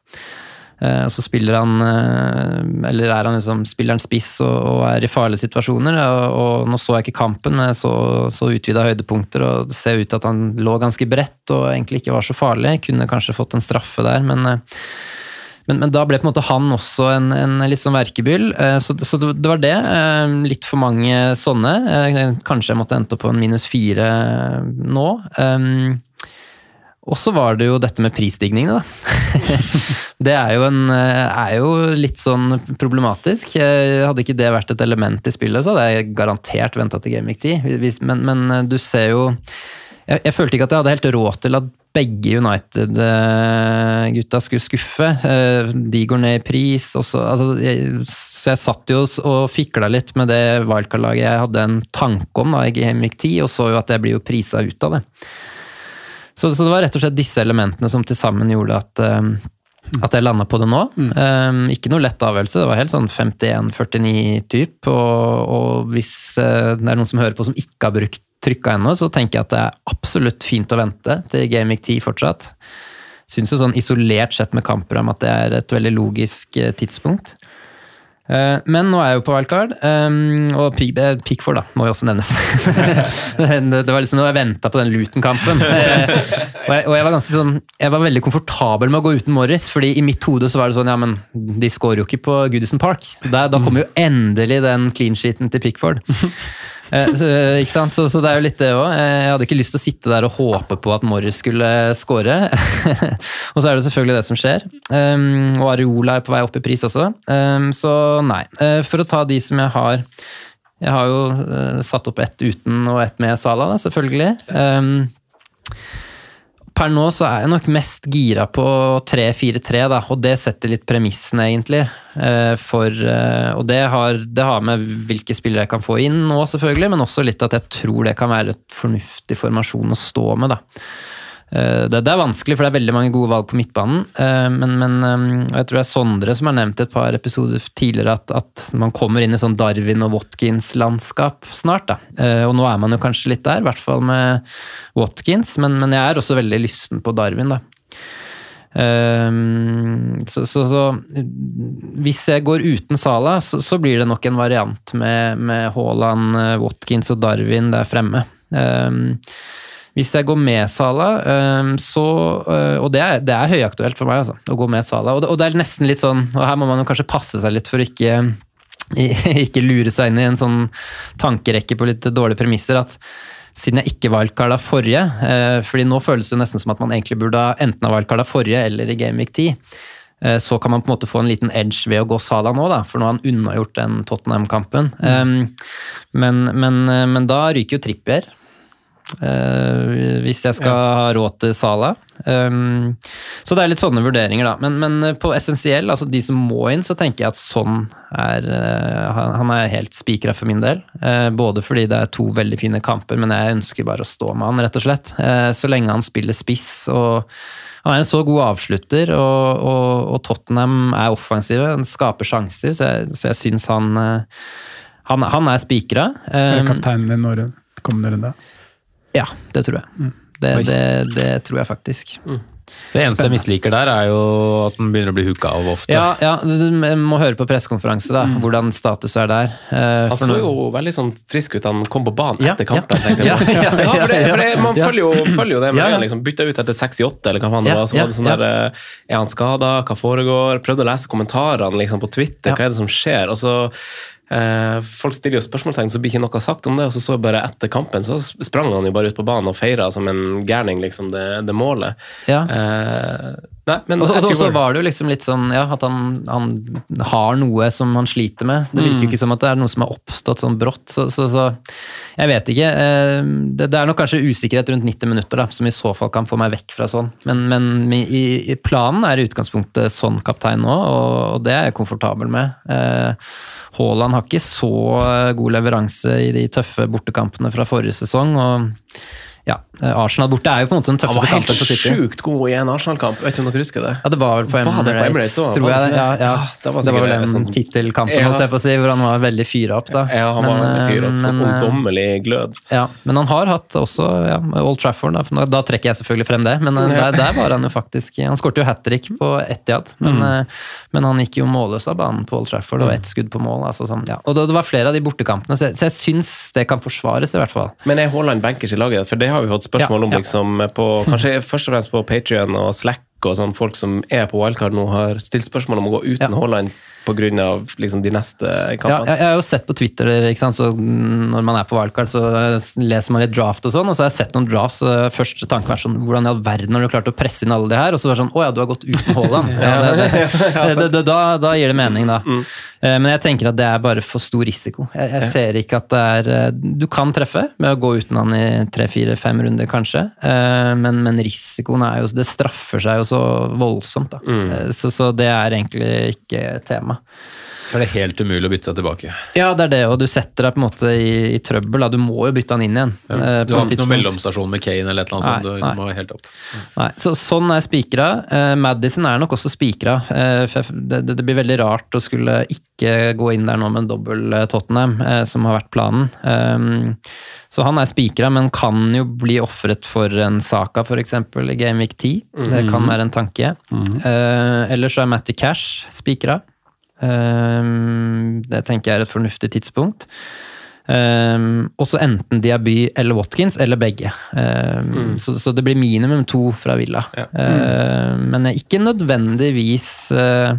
Og så spiller han eh, Eller er han liksom Spiller han spiss og, og er i farlige situasjoner. Og, og nå så jeg ikke kampen, jeg så, så utvida høydepunkter, og det ser ut til at han lå ganske bredt og egentlig ikke var så farlig. Kunne kanskje fått en straffe der, men eh, men, men da ble på en måte han også en, en litt sånn verkebyll. Eh, Så, så det var det. Eh, Litt for mange sånne. Eh, Kanskje jeg måtte endt opp på en minus fire nå. Og så var det jo dette med prisstigningene, da. Det er jo, en, er jo litt sånn problematisk. Hadde ikke det vært et element i spillet, så hadde jeg garantert venta til Game Week 10. Men, men du ser jo jeg, jeg følte ikke at jeg hadde helt råd til at begge United-gutta skulle skuffe. Eh, De går ned i pris. Også, altså, jeg, så jeg satt jo og fikla litt med det wildcard-laget jeg hadde en tanke om da, i Game 10, og så jo at jeg blir jo prisa ut av det. Så, så det var rett og slett disse elementene som til sammen gjorde at, eh, at jeg landa på det nå. Um, ikke noe lett avgjørelse, det var helt sånn 51-49-typ. Og, og hvis det er noen som hører på som ikke har brukt trykka ennå, så tenker jeg at det er absolutt fint å vente til Gaming 10 fortsatt. Syns jo sånn isolert sett med kampprogram at det er et veldig logisk eh, tidspunkt. Eh, Men nå er jeg jo på wildcard, um, og eh, Pickford da, må jo også nevnes. det var liksom når jeg venta på den Luton-kampen. Og, jeg, var ganske sånn, jeg var veldig komfortabel med å gå uten Morris, fordi i mitt hode så var det sånn ja, men de scorer jo ikke på Goodison Park. Da, da kommer jo endelig den clean sheeten til Pickford. Eh, ikke sant? Så, så det er jo litt det òg. Jeg hadde ikke lyst til å sitte der og håpe på at Morris skulle score. og så er det selvfølgelig det som skjer. Um, og Areola er på vei opp i pris også. Um, så nei. Uh, for å ta de som jeg har Jeg har jo uh, satt opp ett uten og ett med Sala, da, selvfølgelig. Um, per nå så er jeg nok mest gira på 3-4-3, da, og det setter litt premissene, egentlig. eh, For, eh, og det har, det har med hvilke spillere jeg kan få inn nå, selvfølgelig, men også litt at jeg tror det kan være et fornuftig formasjon å stå med, da. Eh, Det, det er vanskelig, for det er veldig mange gode valg på midtbanen. eh, Men, men eh, jeg tror det er Sondre som har nevnt et par episoder tidligere at, at man kommer inn i sånn Darwin og Watkins-landskap snart. da. Og nå er man jo kanskje litt der, i hvert fall med Watkins, men, men jeg er også veldig lysten på Darwin, da. Så, så, så hvis jeg går uten Sala, så, så blir det nok en variant med, med Haaland, Watkins og Darwin der fremme. Ehm, hvis jeg går med Sala, ehm, så eh, Og det er, det er høyaktuelt for meg, altså, å gå med Sala. Og det, og det er nesten litt sånn, og her må man jo kanskje passe seg litt for å ikke ikke lure seg inn i en sånn tankerekke på litt dårlige premisser. at siden jeg ikke wildcarda forrige, eh, fordi nå føles det nesten som at man egentlig burde ha enten ha wildcarda forrige eller i Gameweek 10, eh, så kan man på en måte få en liten edge ved å gå Sala nå, da, for nå har han unnagjort den Tottenham-kampen. Mm. men, men, eh, men da ryker jo Trippier. Eh, hvis jeg skal ha råd til Sala. Um, så det er litt sånne vurderinger, da. Men, men på essensiell, altså de som må inn, så tenker jeg at sånn er uh, Han er helt spikra for min del. Uh, både fordi det er to veldig fine kamper, men jeg ønsker bare å stå med han, rett og slett. Så lenge han spiller spiss og han er en så god avslutter, og, og, og Tottenham er offensive, han skaper sjanser, så jeg, så jeg syns han han, han er spikra. Er Um, kapteinen din når kommende runde? Ja, det tror jeg. Det, det, det tror jeg faktisk. Det eneste jeg misliker der, er jo at den begynner å bli hooka av ofte. Ja, ja, du må høre på pressekonferanse, da. Hvordan status er der. Eh, Han så noen... jo veldig sånn frisk ut. Han kom på banen Ja, etter kampen. ja. jeg. Ja, for det, for det, man følger, jo, følger jo det med Ja, ja. Liksom, bytta ut etter 68, eller hva faen det var. Så var det sånn ja. der, eh, Er han skada? Hva foregår? Prøvde å lese kommentarene liksom, på Twitter. Ja. Hva er det som skjer? Og så Folk stiller jo spørsmålstegn, så blir ikke noe sagt om det. Og så så jeg bare etter kampen så sprang han jo bare ut på banen og feira som en gærning liksom, det, det målet. Ja. Eh, nei, men Og så- var det jo liksom litt sånn ja, at han, han har noe som han sliter med. Det Mm. virker jo ikke som at det er noe som har oppstått sånn brått. Så, så, så jeg vet ikke. eh, Det, det er nok kanskje usikkerhet rundt 90 minutter da, som i så fall kan få meg vekk fra sånn. Men, men i, i planen er i utgangspunktet sånn kaptein nå, og, og det er jeg komfortabel med. Eh, Haaland har ikke så eh, god leveranse i de tøffe bortekampene fra forrige sesong. og ja, eh, Arsenal borte er jo på en måte den Han kampen var helt Han var helt sjukt god i en Arsenal-kamp. Vet ikke om dere husker det? Ja, det var vel på Var på Emirates, Emirates tror jeg. Ja, ja. Ah, det var det var vel den sånn- tittelkampen, Ja. holdt jeg på å si, hvor han var veldig fyra opp. da. Ja, han Men, var veldig fyra opp, så eh, ungdommelig glød. Ja, men han har hatt også ja, Old Trafford, da, for da trekker jeg selvfølgelig frem det. Men eh, der, der var han jo faktisk Han skårte jo hat trick på Etiad, men, Mm. eh, men han gikk jo målløs av banen på Old Trafford, og ett skudd på mål. Altså sånn, ja. Og det, det var flere av de bortekampene, så jeg, så jeg syns det kan forsvares, i hvert fall. Men er Haaland bankers i laget? For det har vi fått spørsmål Ja, om, ja. liksom, på, kanskje først og fremst på Patrion og Slack og sånn. Folk som er på wildcard nå, har stilt spørsmål om å gå uten Ja. Pga. Liksom, de neste Ja, kampene. jeg, jeg har jo sett på Twitter, så når man er på wildcard, så eh, leser man litt draft og sånn, og så har jeg sett noen drafts. og Første tanke var sånn Hvordan i all verden har du klart å presse inn alle de her? Og så var det sånn Å ja, du har gått uten Haaland. Ja, da, da gir det mening, da. Mm. Men jeg tenker at det er bare for stor risiko. Jeg, jeg ser ikke at det er eh, Du kan treffe med å gå uten han i tre, fire, fem runder, kanskje, Eh, men, men risikoen er jo Det straffer seg jo så voldsomt, da. Mm. Så, så det er egentlig ikke tema. Da. Så er det helt umulig å bytte seg tilbake. Ja, det er det, og du setter deg på en måte i, i trøbbel. Da. Du må jo bytte han inn igjen. Ja. eh, Du har ikke noen mellomstasjon med Kane eller et eller annet sånt. Nei, Du liksom nei. helt opp. Nei, så Sånn er spikra. Eh, Madison er nok også spikra. Eh, det, det, det blir veldig rart å skulle ikke gå inn der nå med en dobbel eh, Tottenham, eh, som har vært planen. Så han er spikra, men kan jo bli ofret for en Saka f.eks. i Gameweek 10. Det kan være en tanke. Eh, Eller så er Matty Cash spikra. Um, det tenker jeg er et fornuftig tidspunkt. Um, også enten Diaby eller Watkins, eller begge. Um, så, så det blir minimum to fra Villa. Uh, men ikke nødvendigvis uh,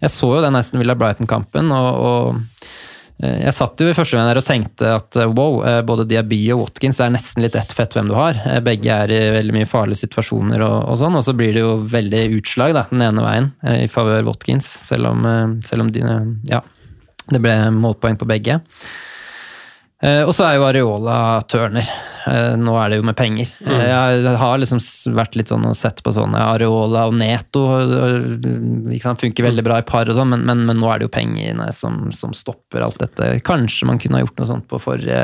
Jeg så jo den Aston Villa-Brighton-kampen, og, og uh, jeg satt jo i første gang og tenkte at uh, wow, uh, både Diaby og Watkins er nesten litt ett fett hvem du har. Begge er i veldig mye farlige situasjoner, og, og sånn, og så blir det jo veldig utslag da, den ene veien i favør Watkins, selv om, selv om de, ja, det ble målpoeng på begge. Eh, og så er jo Areola Turner. Eh, nå er det jo med penger. Mm. jeg har liksom vært litt sånn og sett på sånne Areola og Neto. Liksom, funker veldig bra i par og sånn, men, men, men nå er det jo pengene som, som stopper alt dette. Kanskje man kunne ha gjort noe sånt på forrige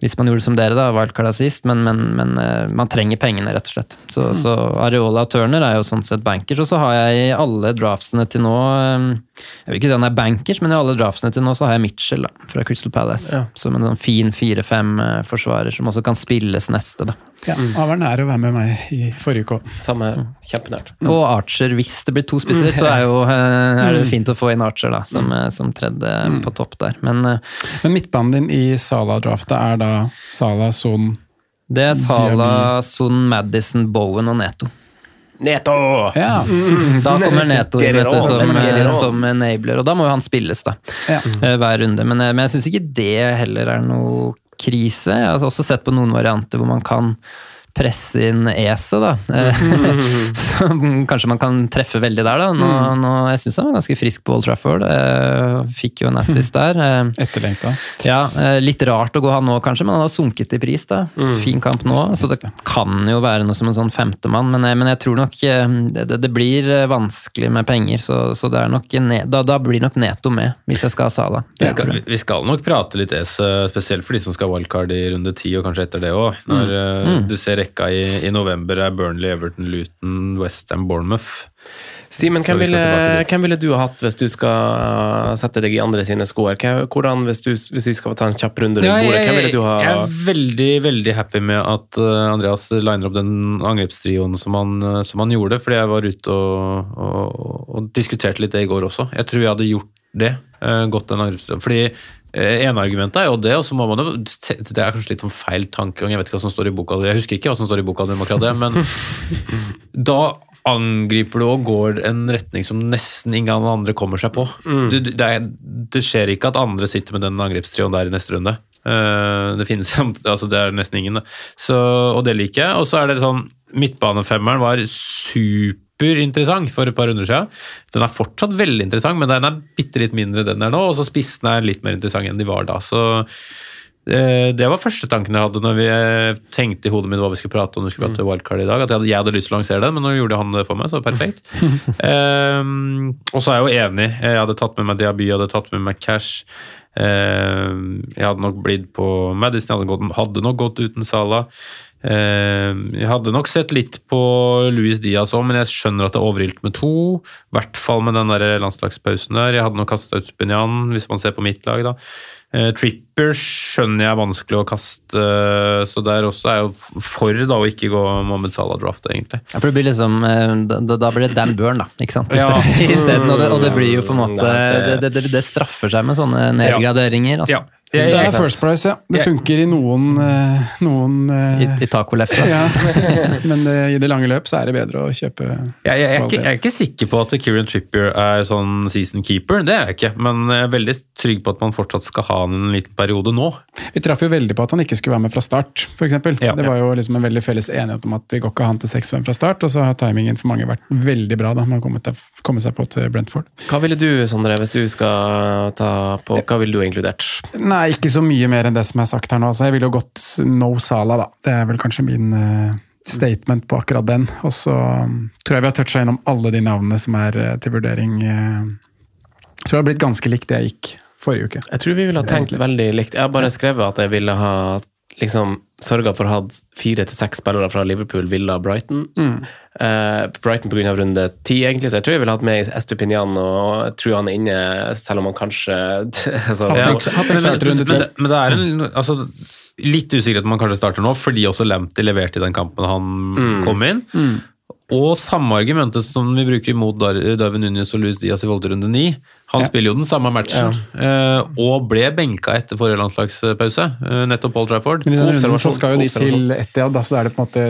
Hvis man gjorde det som dere, da, wildcarda sist, men, men, men eh, man trenger pengene, rett og slett. Så, så Areola og Turner er jo sånn sett bankers, og så har jeg i alle draftsene til nå eh, Jeg vil ikke si han er bankers, men i alle draftsene til nå så har jeg Mitchell da, fra Crystal Palace. Som en sånn fin 4-5-forsvarer som også kan spilles neste. da. Ja, Han var nær å være med meg i forrige uke òg. Samme her. Kjempenært. Og Archer, hvis det blir to spisser, så er, jo, eh, er det jo fint å få inn Archer da, som, eh, som tredje på topp der. Men eh, Men midtbanen din i Sala-draftet er da Sala, Son det er Sala. Son, Madison, Bowen og Neto. Neto! Ja. Da kommer Neto inn vet du, som, eh, som enabler, og da må jo han spilles da, ja. eh, hver runde. Men, eh, men jeg syns ikke det heller er noe krise. Jeg har også sett på noen varianter hvor man kan presse inn Ese, da. Eh, Så kanskje man kan treffe veldig der, da. Nå, nå, jeg syns han var ganske frisk på Old Trafford. Eh, Fikk jo en assist der. Eh, Etterlengta. Ja, eh, Litt rart å gå han nå, kanskje, men han har sunket i pris. da. Fin kamp nå, så det kan jo være noe som en sånn femtemann. Men, men jeg tror nok det, det- blir vanskelig med penger, så, så det er nok da, da blir nok Neto med, hvis jeg skal ha Sala. Vi skal, vi, skal nok prate litt ESE, spesielt for de som skal ha wildcard i runde ti, og kanskje etter det òg. Når mm. du ser rekka i, i november er Burnley, Everton, Luton, Westham, Bournemouth. Simen, hvem, vi hvem ville du ha hatt hvis du skal sette deg i andre sine? Hvem- Hvordan, hvis, du, hvis vi skal ta en kjapp runde rundt bordet, hvem ville du ha jeg er veldig veldig happy med at eh, Andreas liner opp den angrepstrioen som han, eh, som han gjorde, fordi jeg var ute og, og, og diskuterte litt det i går også. Jeg tror jeg hadde gjort det. gått den angrepstrioen. Fordi ene argumentet er jo det, og så må man jo Det er kanskje litt sånn feil tankegang, jeg vet ikke hva som står i boka. Jeg husker ikke hva som står i boka di, men da angriper du og går en retning som nesten ingen andre kommer seg på. Mm. du, det, er, det skjer ikke at andre sitter med den angrepstrioen der i neste runde. Eh, det finnes altså det er nesten ingen. Så, og det liker jeg. Og så er det sånn Midtbanefemmeren var superinteressant for et par runder siden. Den er fortsatt veldig interessant, men den er bitte litt mindre den er nå. Og så spissene er litt mer interessante enn de var da. Så eh, det var første tanken jeg hadde når vi eh, tenkte i hodet mitt hva vi skulle prate om. vi skulle prate wildcard i dag, at jeg hadde, jeg hadde lyst til å lansere den, men nå gjorde han det for meg, så perfekt. Ehm, og så er jeg jo enig. Jeg hadde tatt med meg Diaby, jeg hadde tatt med meg Cash. Ehm, jeg hadde nok blitt på Madison, jeg hadde, gått, hadde nok gått uten Sala. Ehm, jeg hadde nok sett litt på Luis Diaz òg, men jeg skjønner at det er overilt med to. I hvert fall med den der landslagspausen der. Jeg hadde nok kasta ut Benjan, hvis man ser på mitt lag, da. Trippers Tripper skjønner jeg er vanskelig å kaste, så der også er jeg for da å ikke gå Mohammed Salah-draft, egentlig. Ja, for det blir liksom, eh, da, da blir det Dan Burn, da. ikke sant? Ja. Isteden, og, det, og det blir jo på en måte Det, det- det, det straffer seg med sånne nedgraderinger. Altså. Ja. Jeg- Det er First Price, ja. Det funker i noen, eh, noen eh, I, i tacolefsa. ja. Men det, i det lange løp så er det bedre å kjøpe Jeg, jeg, jeg, er ikke, jeg er ikke sikker på at Kieran Trippier er sånn season keeper, det er jeg ikke. Men jeg er veldig trygg på at man fortsatt skal ha han en liten periode nå. Vi traff jo veldig på at han ikke skulle være med fra start, f.eks. Ja. Det var jo liksom en veldig felles enighet om at vi går ikke han til 6-5 fra start, og så har timingen for mange vært veldig bra da, man har kommet, til, komme seg på til Brentford. Hva ville du, Sondre, hvis du skal ta på Hva ville du inkludert? Nei, ikke så mye mer enn det som er sagt her nå. Så jeg ville jo gått no Sala, da. Det er vel kanskje min eh, statement på akkurat den. Og så um, tror jeg vi har toucha innom alle de navnene som er eh, til vurdering. Jeg tror det har blitt ganske likt det jeg gikk forrige uke. Jeg tror vi ville ha tenkt veldig likt. Jeg har bare skrevet at jeg ville ha liksom sørga for å ha fire til seks spillere fra Liverpool, Villa, Brighton. Eh, Brighton pga. runde ti, egentlig, så jeg tror jeg ville hatt med Estupinian, og jeg tror han er inne, selv om han kanskje altså, Hatt Ja, det- hatt en klart runde men, ti. men det er en, altså, litt usikkerhet om han kanskje starter nå, fordi også Lamptey leverte i den kampen han kom inn. Og samme argumentet som vi bruker Dar Darwin Unius og Luis Diaz i forhold til runde 9. Han spiller jo den samme matchen, ja. og ble benka etter forrige landslagspause. eh, nettopp Paul Trafford. Men i den runden så skal jo de til. Etiad, da, så er det på en måte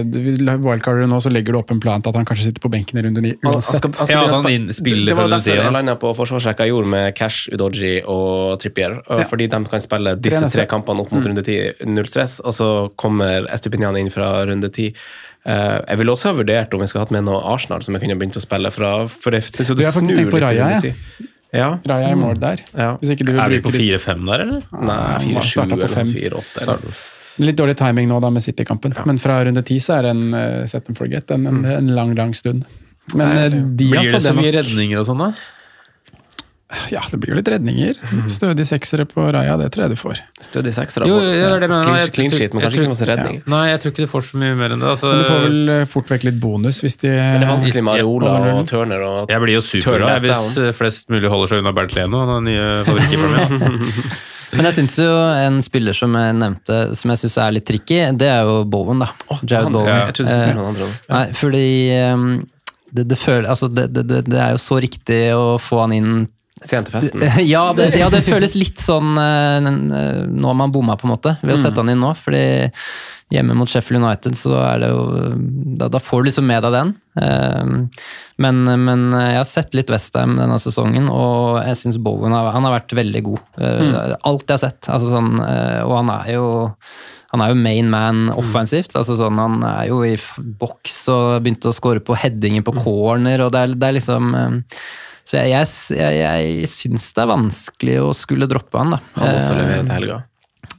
wildcarder nå, så legger du opp en plan til at han kanskje sitter på benken i runde ni Han- han uansett. skal- han skal Ja, han inn- spiller Det var for derfor jeg lina på forsvarsrekka jeg gjorde med Cash, Udoji og Trippier. Ja. Fordi de kan spille disse tre kampene opp mot runde ti, null stress, og så kommer Estupinian inn fra runde ti. Eh, jeg ville også ha vurdert om jeg skulle hatt med noe Arsenal som jeg kunne begynt å spille fra, for jeg synes jo Du det har faktisk snur tenkt på Raja, ja. Ja. Raja i mål der. Ja. Hvis ikke du vil Er vi på 4-5 der, eller? Nei, 4-7 eller 4-8. litt dårlig timing nå da med City-kampen, men fra runde ti så er det en uh, set and forget. En, en, en lang, lang stund. Men Nei, eh, Diaz Blir det så mye redninger og sånn, da? Ja, det blir jo litt redninger. Stødig seksere på Raja, det tror jeg du får. Stødig seksere Jo, jo, er det mener. Clean, Jeg- clean sheet, men kanskje ikke så masse tror- redning. Nei, jeg tror ikke du får så mye mer enn det. Altså, Men du får vel eh, fort vekk litt bonus hvis de Men det er vanskelig med Areola Ja, og Turner. Og jeg blir jo super superglad hvis down. eh, flest mulig holder seg unna Bernt Leno, den nye favorittkeeperen min. Men jeg syns jo en spiller som jeg nevnte, som jeg syns er litt tricky, det er jo Bowen, da. Jared han, Bowen. jeg trodde du skulle si Eh, noen andre. også. Nei, fordi um, det, det, føler, altså det, det, det, det er jo så riktig å få han inn Sent festen. ja det, ja, det føles litt sånn eh, eh, nå har man bomma, på en måte, ved å sette han inn nå. fordi hjemme mot Sheffield United, så er det jo Da, da får du liksom med deg den. Eh, Men, men jeg har sett litt Westham denne sesongen, og jeg syns Bowen har, han har vært veldig god. Mm. Alt jeg har sett. Altså sånn, eh, og han er jo han er jo main man offensivt. altså sånn, Han er jo i boks og begynte å score på headinger på corner. og det er, det er liksom eh, Så jeg, jeg, jeg, jeg syns det er vanskelig å skulle droppe han, da. Han også Eh, leverer til helga.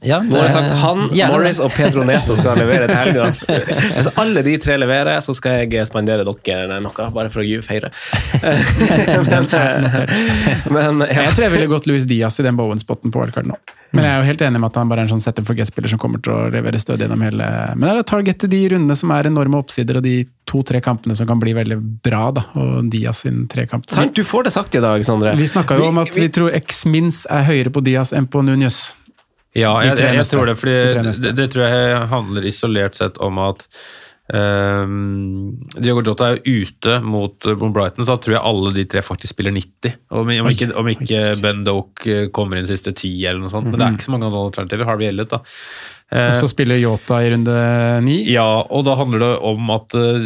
Ja, jeg sagt han, Morris og Pedro Neto skal levere til helga. Hvis alle de tre leverer, så skal jeg spandere dere noe, bare for å gi feire. men, men ja. Jeg tror jeg ville gått Louis Diaz i den Bowen-spotten på wildcard nå. Men jeg er jo helt enig med at han bare er en sånn setter for guest-spiller som kommer til å levere stødig gjennom hele Men det er å targete de rundene som er enorme oppsider, og de to-tre kampene som kan bli veldig bra, da. Og Diaz sin trekamp. Sant, du får det sagt i dag, Sondre. Vi snakka jo om at vi tror X-Mins er høyere på Diaz enn på Núñez. Ja, jeg, jeg, jeg tror det, fordi det, det tror jeg handler isolert sett om at um, Diogo Jota er ute mot, eh, mot Brighton, så da tror jeg alle de tre faktisk spiller 90. Om, om ikke, om ikke Ben Doke eh, kommer inn siste ti eller noe sånt. Men det er ikke så mange andre alternativer. Harvey Elliot, da. Eh, Og så spiller Yota i runde ni. ja, og da handler det om at eh,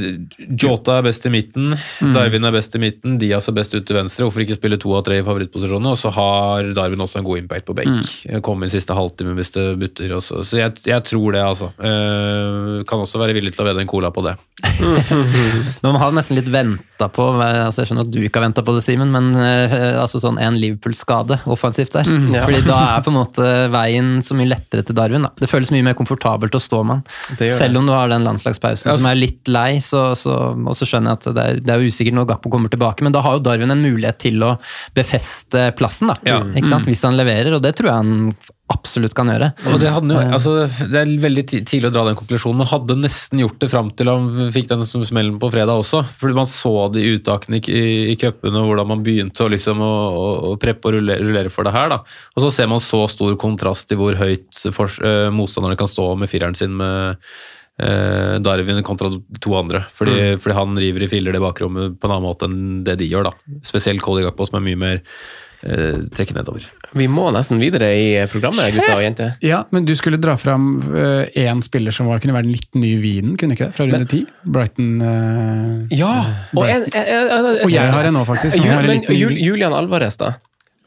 Jota er best i midten, Darwin er best i midten, Diaz er best ut til venstre. Hvorfor ikke spille to av tre i favorittposisjonene? Og så har Darwin også en god impact på benk. Kommer inn siste halvtime hvis det butter. Også. Så jeg, jeg tror det, altså. Eh, kan også være villig til å vedde en cola på det. Men man har nesten litt venta på altså Jeg skjønner at du ikke har venta på det, Simen, men eh, altså sånn en Liverpool-skade offensivt der. ja. Fordi da er på en måte veien så mye lettere til Darwin. Da. Det føles mye mer komfortabelt å stå med den. Selv om du har den landslagspausen som er litt lei, så, så, og så skjønner jeg at det er, det er usikkert når Gakpo kommer tilbake, men da har jo Darwin en mulighet til å befeste plassen, da. Ja. Sant? Hvis han leverer, og det tror jeg han absolutt kan gjøre. Og det, hadde, altså, det er veldig tidlig å dra den konklusjonen, men hadde nesten gjort det fram til han fikk den smellen på fredag også. Fordi man så de uttakene i, i, cupene, hvordan man begynte å, liksom, å, å, preppe og rullere, rullere for det her. Da. Og så ser man så stor kontrast i hvor høyt for, uh, motstanderne kan stå med fireren sin med uh, Darwin kontra to andre. Fordi, fordi han river i filler det bakrommet på en annen måte enn det de gjør. da. Spesielt Cody Gakpo, som er mye mer eh, trekker nedover. Vi må nesten videre i programmet, gutter og jenter. Ja, men du skulle dra fram én spiller som var, kunne være den litt nye vinen, kunne ikke det? Fra runde ti? Brighton eh, Ja! Og, en, en, en, Og jeg har en nå, faktisk. Jul, men Julian Alvarez, da?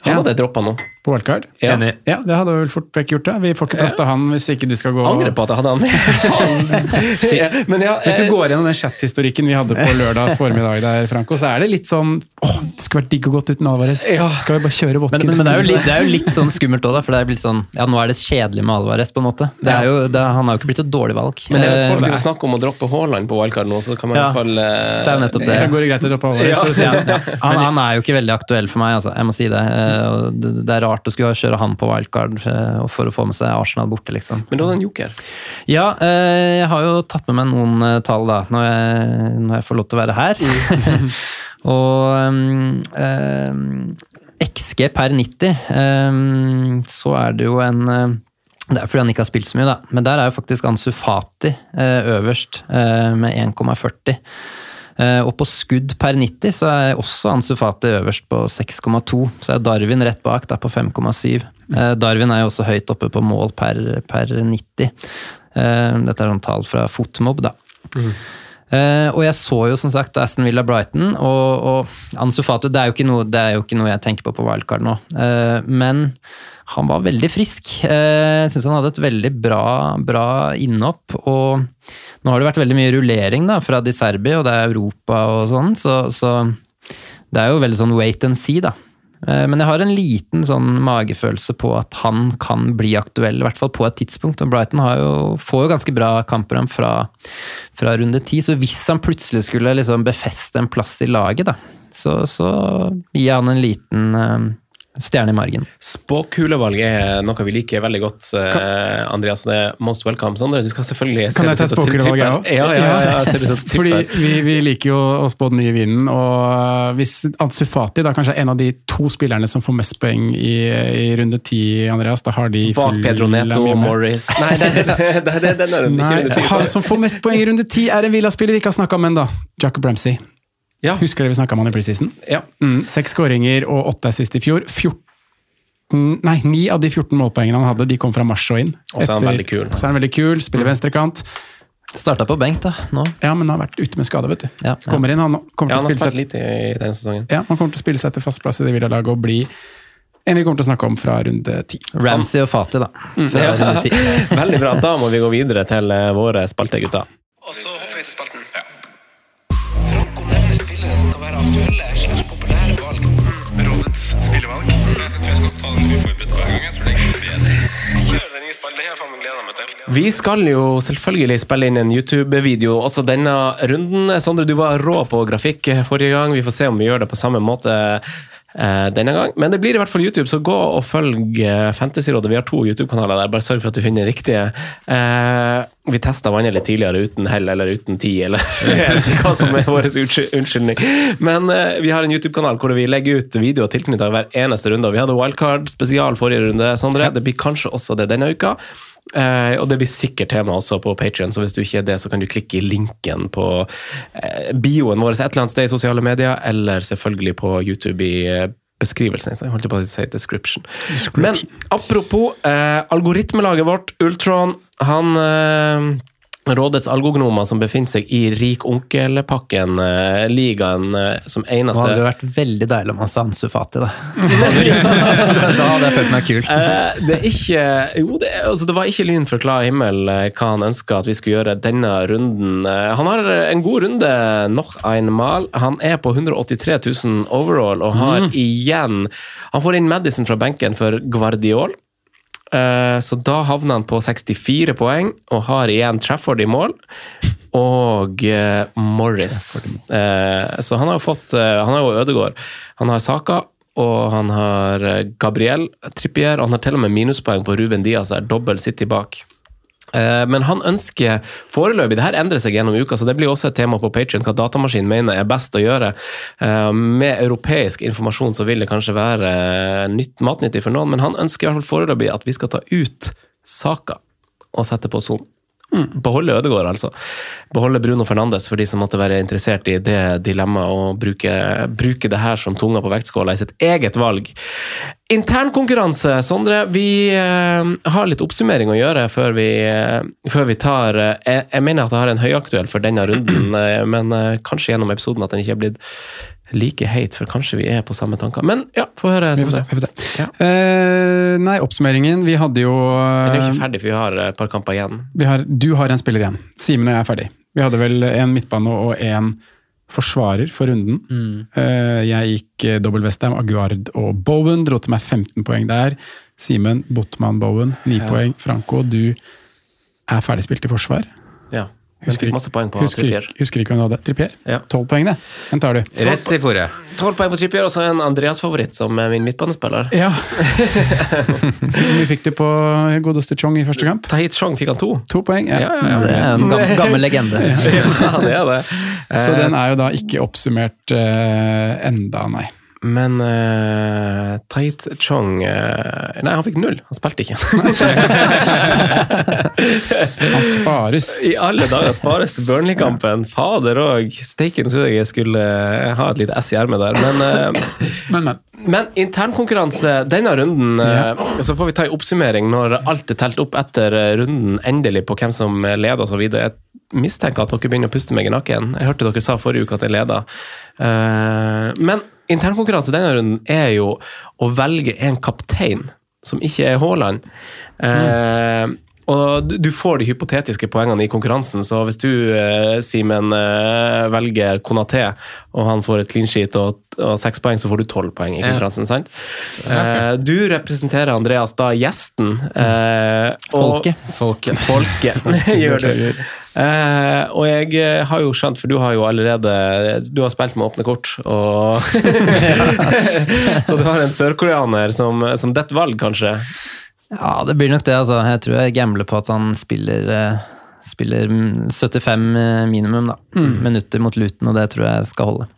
Han Ja. hadde droppa nå. på wildcard. Ja. Enig. Ja, det hadde vel fort vekk gjort det. Vi får ikke plass til han hvis ikke du skal gå Angrer på at jeg hadde han med. Ja, men ja, Hvis du eh, går gjennom den chat-historikken vi hadde på lørdags formiddag, der, Franco, så er det litt sånn åh, Det skulle vært digg og godt uten Alvarez. Ja. Skal vi bare kjøre Men, Watkins? men, men det, er jo litt, det er jo litt sånn skummelt òg, for det er blitt sånn Ja, nå er det kjedelig med Alvarez, på en måte. Det er jo, det, han har jo ikke blitt et dårlig valg. men hvis folk vil snakke om å droppe Haaland på wildcard nå, så kan man i hvert fall uh... Det er jo nettopp det. Da går det greit å droppe Alvarez. Ja. for å ja, ja. Han, han er jo ikke veldig aktuell for meg, altså. Jeg må si det. Eh, det, er rart å skulle kjøre han på wildcard eh, for å få med seg Arsenal borte, liksom. Men du hadde en joker. Ja, eh, jeg har jo tatt med meg noen tall da, når jeg, når jeg får lov til å være her. og um, XG per 90, um, så er det jo en Det er fordi han ikke har spilt så mye, da. Men der er jo faktisk Ansufati eh, øverst, eh, med 1,40. Eh, og på skudd per 90 så er også Ansu Fati øverst på 6,2. Så er Darwin rett bak, da på 5,7. Eh, Darwin er jo også høyt oppe på mål per, per 90. Eh, dette er noen tall fra Fotmob, da. Eh, og jeg så jo som sagt Aston Villa Brighton, og, og Ansu Fatu. det er, noe, det er jo ikke noe jeg tenker på på wildcard nå. Uh, men han var veldig frisk. Eh, Jeg syns han hadde et veldig bra, bra innhopp. Og nå har det vært veldig mye rullering da, fra Di Serbi, og det er Europa og sånn, så, så det er jo veldig sånn wait and see, da. Eh, Men jeg har en liten sånn magefølelse på at han kan bli aktuell, i hvert fall på et tidspunkt. Og Brighton jo, får jo ganske bra kampprogram fra, fra runde ti, så hvis han plutselig skulle liksom befeste en plass i laget, da, så, så gir han en liten eh, stjerne i margen. Spåkulevalg er noe vi liker veldig godt, eh, Andreas. Det er most welcome. Sondre, du skal selvfølgelig Kan jeg ta spåkulevalg, jeg òg? Ja, ja, ja, ja, Fordi vi, vi liker jo å spå den nye vinden, og hvis Ansu Fati da kanskje er en av de to spillerne som får mest poeng i, i runde ti, Andreas, da har de Bak Pedro Neto og. Morris Nei, det, det, det, det, det, den er den ikke runde ti, han som får mest poeng i runde ti, er en Villa-spiller vi ikke har snakka om ennå. Jacob Ramsey. Ja. Husker det vi snakka om han i preseason? Ja. Mm, Seks skåringer og åtte assist i fjor. 14 Nei, Ni av de 14 målpoengene han hadde, de kom fra mars og inn. Og så er han veldig kul. Så er han veldig kul, spiller venstrekant. Starta på benk, da, nå. Ja, men han har vært ute med skade, vet du. Ja, ja. Kommer inn, han kommer Ja, til å har spille seg lite i denne sesongen. Ja, han kommer til å spille seg til fast plass i det ville laget og bli en vi kommer til å snakke om fra runde ti. Ramsey og Fatih, da. Fra runde 10. Veldig bra. Da må vi gå videre til eh, våre spaltegutter. Og så hopper vi til spalten. Vi skal jo selvfølgelig spille inn en YouTube-video også denne runden. Sondre, du var rå på grafikk forrige gang. Vi får se om vi gjør det på samme måte denne gang. Men det blir i hvert fall YouTube, så gå og følg eh, Fantasyrådet. Vi har to YouTube-kanaler der. Bare sørg for at du finner den riktige. Eh, vi testa vannet litt tidligere uten hell eller uten tid, eller jeg vet ikke hva som er vår unnskyldning. Men eh, vi har en YouTube-kanal hvor vi legger ut videoer tilknyttet hver eneste runde. Og vi hadde wildcard spesial forrige runde, Sondre. Det blir kanskje også det denne uka. Eh, og det blir sikkert tema også på Patreon, så hvis du ikke er det, så kan du klikke i linken på eh, bioen vår et eller annet sted i sosiale medier, eller selvfølgelig på YouTube i eh, beskrivelsen. Jeg holdt på å si description. Men apropos eh, algoritmelaget vårt, Ultron, han eh, Rådets algognomer som befinner seg i Rik onkel-pakken, eh, ligaen som som Det hadde vært veldig deilig om han sa Ansu Fati, da. da hadde jeg følt meg kul. Eh, det er ikke Jo, det, altså, det var ikke lyn fra klar himmel eh, hva han ønska at vi skulle gjøre denne runden. Eh, han har en god runde, noch einmal. Han er på 183 000 overall og har igjen Han får inn Madison fra benken for Guardiol. Eh, Så da havner han på 64 poeng og har igjen Trafford i mål. Og eh, Morris. Eh, så han har jo fått Han har jo Ødegaard. Han har Saka, og han har Gabriel Trippier. Og han har til og med minuspoeng på Ruben Diaz er dobbel City bak. Eh, Men han ønsker foreløpig Det her endrer seg gjennom uka, så det blir også et tema på Patreon hva datamaskinen mener er best å gjøre. Eh, Med europeisk informasjon så vil det kanskje være eh, nytt, matnyttig for noen, men han ønsker i hvert fall foreløpig at vi skal ta ut Saka og sette på Son. Beholde Ødegaard, altså. Beholde Bruno Fernandes for de som måtte være interessert i det dilemmaet og bruke, bruke det her som tunga på vektskåla i sitt eget valg. Internkonkurranse, Sondre. Vi eh, har litt oppsummering å gjøre før vi, eh, før vi tar eh, jeg mener at jeg har en høyaktuell for denne runden, eh, men eh, kanskje gjennom episoden at den ikke er blitt like heit, for kanskje vi er på samme tanker. Men ja, få høre. Vi får se. Vi får se. Ja. Eh, nei, oppsummeringen. Vi hadde jo Den er jo eh, ikke ferdig, for vi har et par kamper igjen. vi har, Du har en spiller igjen. Simen og jeg er ferdig. Vi hadde vel en midtbane og en forsvarer for runden. Eh, jeg gikk eh, dobbel Westham, Aguard og Bowen. Dro til meg 15 poeng der. Simen, Botman, Bowen, 9 poeng. Franco, du er ferdigspilt i forsvar. Ja. Husker fikk masse poeng på husker, husker ikke hvem du hadde. Trippier? Ja. Tolv poeng, det. Den tar du. Rett i fòret. 12 poeng på Trippier, og så en Andreas-favoritt som er min midtbanespiller. Ja. Hvor mye fikk du på godeste Chong i første kamp? Tahit Chong fikk han to. To poeng. Ja. Ja, ja, ja. Det er en gammel, gammel legende. ja, det er det. Så Eh, den er jo da ikke oppsummert uh, enda, nei. Men uh, Tait Chong uh, Nei, han fikk null. Han spilte ikke. Han spares. I alle dager spares til Burnley-kampen. Fader òg. Steiken trodde jeg skulle eh, ha et lite S i ermet der, men uh, Men, men. Men internkonkurranse denne runden, eh, så får vi ta en oppsummering når alt er telt opp etter runden endelig på hvem som leder osv. Mistenker at dere begynner å puste meg i nakken. Jeg hørte dere sa forrige uke at jeg leda. Eh, Men internkonkurranse denne runden er jo å velge en kaptein som ikke er Haaland. Mm. og du- får de hypotetiske poengene i konkurransen, så hvis du, eh, Simen, velger Konaté, og han får et clean sheet og, og seks poeng, så får du tolv poeng i Ja. konkurransen, sant? Eh, du representerer, Andreas, da gjesten. Mm. og- Folket. Folket. Folke. gjør du. Eh, og jeg eh, har jo skjønt, for du har jo allerede Du har spilt med åpne kort, og Så du har en sørkoreaner som, som detter valg, kanskje? Ja, det blir nok det. altså. Jeg tror jeg gambler på at han spiller, eh, spiller mm, 75 minimum da. minutter mot Luton, og det tror jeg skal holde.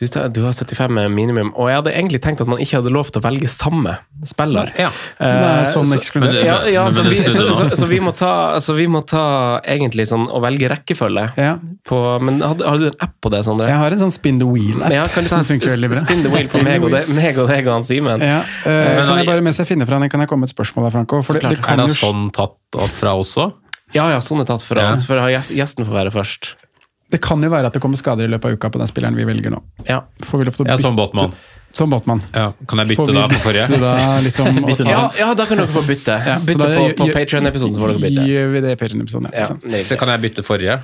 Du, du har 75 minimum, og jeg hadde egentlig tenkt at man ikke hadde lov til å velge samme spiller. Ja. Eh, Nei, sånn så- ekskludert. Ja, ja, så, vi, så, så, så, vi må ta, så vi må ta egentlig sånn å velge rekkefølge. Ja. På, men har, har du en app på det, Sondre? Jeg har en sånn spin the wheel-app Ja, kan du som funker veldig bra. spin the wheel på meg og, deg, meg og deg og han Simen? Ja, Uh, Men kan jeg bare, Mens jeg finner fra den, kan jeg komme med et spørsmål der, Franco? For det, det Er jo sånn tatt opp fra også? Ja, ja, sånn er tatt fra Ja. oss, for gjesten får være først. Det kan jo være at det kommer skader i løpet av uka på den spilleren vi velger nå. Ja. Får vi lov til å Ja, som Botman. Som Botman. Ja. Kan jeg bytte vi da på forrige? Da, liksom, bytte Ja, ja, da kan dere få bytte. Ja, bytte da på, på bytte. Gjør vi det i Patreon-episoden, ja. Ja. Så kan jeg bytte forrige?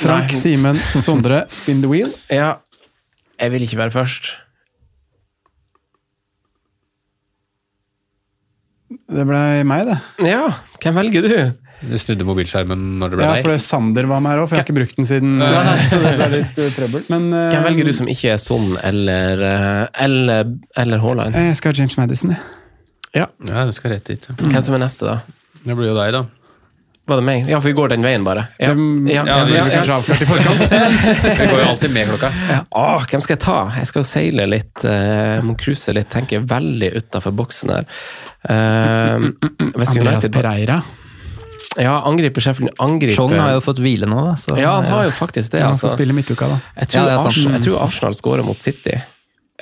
Frank. Simen, Sondre, spin the wheel. Ja, jeg vil ikke være først. Det ble meg, det. Ja, hvem velger du? Du snudde mobilskjermen når det ble Ja, for det Sander var med her òg, for jeg har ikke brukt den siden. Så det ble litt eh, trøbbel. Men uh, Hvem velger du som ikke er Son eller eh, eller, eller Haaland? Jeg skal ha James Madison, jeg. Ja. Ja, du skal rett dit. ja. Hvem som er neste, da? Det blir jo deg, da. Var det meg? Ja, for vi går den veien, bare. Ja, Dem- ja, ja, ja, vi ja, blir ja. Kanskje avklart i forkant. Vi går jo alltid med klokka. Åh, hvem skal jeg ta? Jeg skal jo seile litt, uh, må cruise litt, tenker veldig utafor boksen her. Uh, Andreas United Pereira. Ja, angriper Sheffield. Angriper John har jo fått hvile nå, da. Så, Ja, han har jo faktisk det. Ja, han altså. skal spille midtuka, da. Jeg tror, Ja, det er sant. Arsenal, jeg tror Arsenal scorer mot City.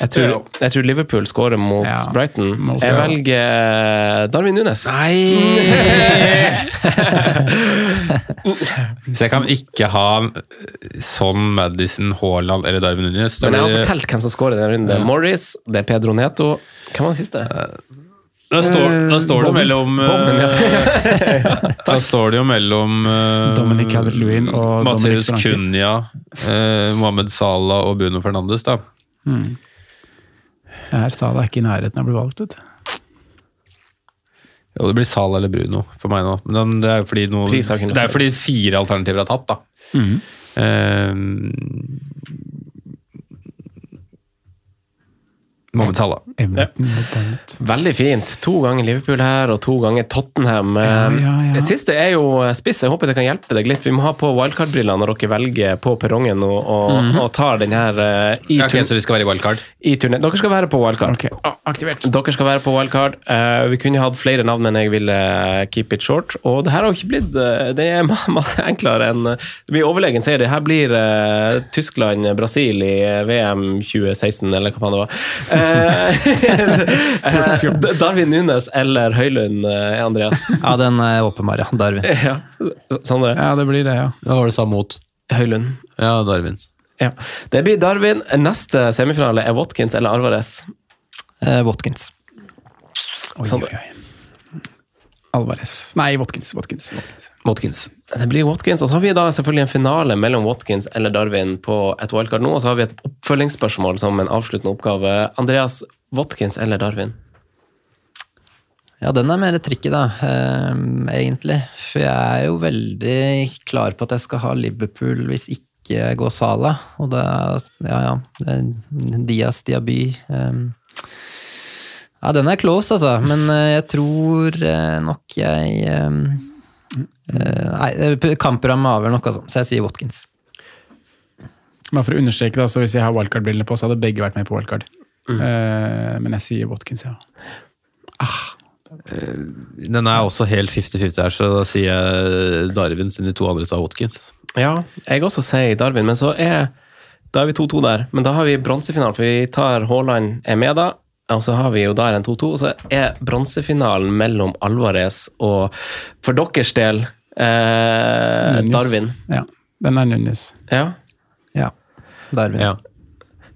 Jeg tror, jeg tror Liverpool scorer mot Ja, Brighton. Jeg velger Darwin Nunes. Så jeg kan ikke ha sånn Madison, Haaland eller Darwin Nunes. Men jeg har fortalt hvem som scorer i den runden. Det er Morris, det er Pedro Neto. Hvem var den siste? Da står, da står det mellom eh, ja. Da står det jo mellom eh, Dominic Calvert-Lewin og Matheus. Cunha, eh, Mohammed Salah og Bruno Fernandes, da. Se her, Salah er ikke i nærheten av å bli valgt, vet du. Jo, det blir Salah eller Bruno for meg nå. Men det er jo fordi, noe, Pris har ikke noe det er fordi fire alternativer er tatt, da. Eh, Mohammed Salah. Everton mot Barnet. Veldig fint. To ganger Liverpool her, og to ganger Tottenham. Ja, ja, ja. Det siste er jo spiss. Jeg håper det kan hjelpe deg litt. Vi må ha på wildcard-briller når dere velger på perrongen og, og, og tar den her eh, i, Ja, ok, så vi skal være i wildcard? i turné. Dere skal være på wildcard. Ok, aktivert. Dere skal være på wildcard. Eh, vi kunne hatt flere navn, men jeg ville keep it short. Og det her har jo ikke blitt eh, Det er masse enklere enn Det blir overlegen sier Det her blir eh, Tyskland-Brasil i eh, VM 2016, eller hva faen det var. Eh, Darwin Nunes eller Høylund, eh, Andreas. Ja, den er åpenbar, ja. Darwin. Ja, Sandre? Ja, det blir det, ja. Hva var det du sa mot? Høylund. Ja, Darwin. Ja. Det blir Darwin. Neste semifinale er Watkins eller Alvarez. Eh, Watkins. Oi, Sandre? oi, oi. Alvarez. Nei, Watkins. Watkins. Watkins. Watkins. Det blir Watkins, og så har vi da selvfølgelig en finale mellom Watkins eller Darwin på et wildcard nå, og så har vi et oppfølgingsspørsmål som en avsluttende oppgave. Andreas, Watkins eller Darwin? Ja, den er mer tricky, da, eh, egentlig. For jeg er jo veldig klar på at jeg skal ha Liverpool hvis ikke går Sala. Og det er ja, ja. det er Diaz Diaby. eh. Ja, den er close, altså. Men eh, jeg tror eh, nok jeg eh, eh, Nei, eh, kampprogrammet avgjør nok, altså. Så jeg sier Watkins. Bare for å understreke, da, så hvis jeg har wildcard-brillene på, så hadde begge vært med på wildcard. Mm. Eh, men jeg sier Watkins, ja. Den er også helt 50-50 her, så da sier jeg Darwin siden de to andre sa Watkins. Ja, jeg også sier Darwin, men så er da er vi 2-2 der. Men da har vi bronsefinalen, for vi tar Haaland er med da. Og så har vi jo der en 2-2, og så er bronsefinalen mellom Alvarez og for deres del eh, Darwin. Ja, den er Nunes. Ja. Ja. Darwin. Ja.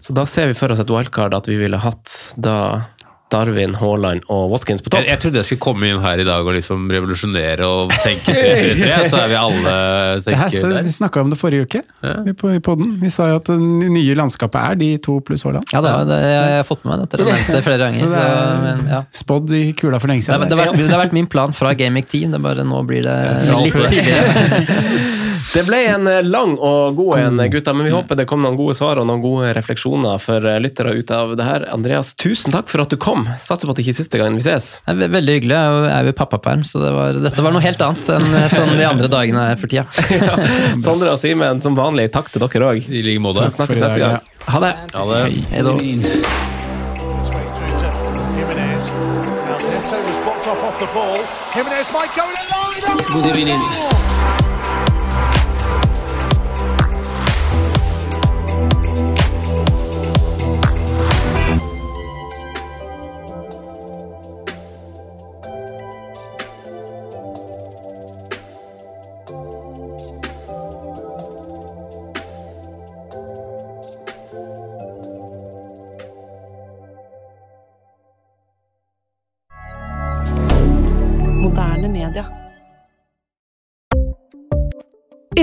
Så da ser vi for oss et wildcard at vi ville hatt da Darwin, Haaland og Watkins på topp. Jeg, jeg trodde jeg skulle komme inn her i dag og liksom revolusjonere og tenke 3-3-3, så er vi alle tenker her, så, der. vi snakka om det forrige uke vi på, i podden. Vi sa jo at det nye landskapet er de to pluss Haaland. Ja, det, er- det, jeg har fått med meg dette. Dere har nevnt det flere ganger. Så det Så, er men, ja. spådd i kula for lenge Det, har- siden. det, har vært, det har vært min plan fra Gamic Team, det bare nå blir det litt tidligere. Det ble en eh, lang og god en, gutta, men vi håper det kom noen gode svar og noen gode refleksjoner for eh, lyttere ut av det her. Andreas, tusen takk for at du kom. Satser på at det ikke er siste gangen vi ses. Det er veldig hyggelig. Jeg er jo- i pappaperm, så det var, dette var noe helt annet enn sånn de andre dagene er for tida. Sondre og Simen, som vanlig, takk til dere òg. I like måte. Snakkes neste gang. Ha det. Ha det. Hei da. Jimenez might go in line.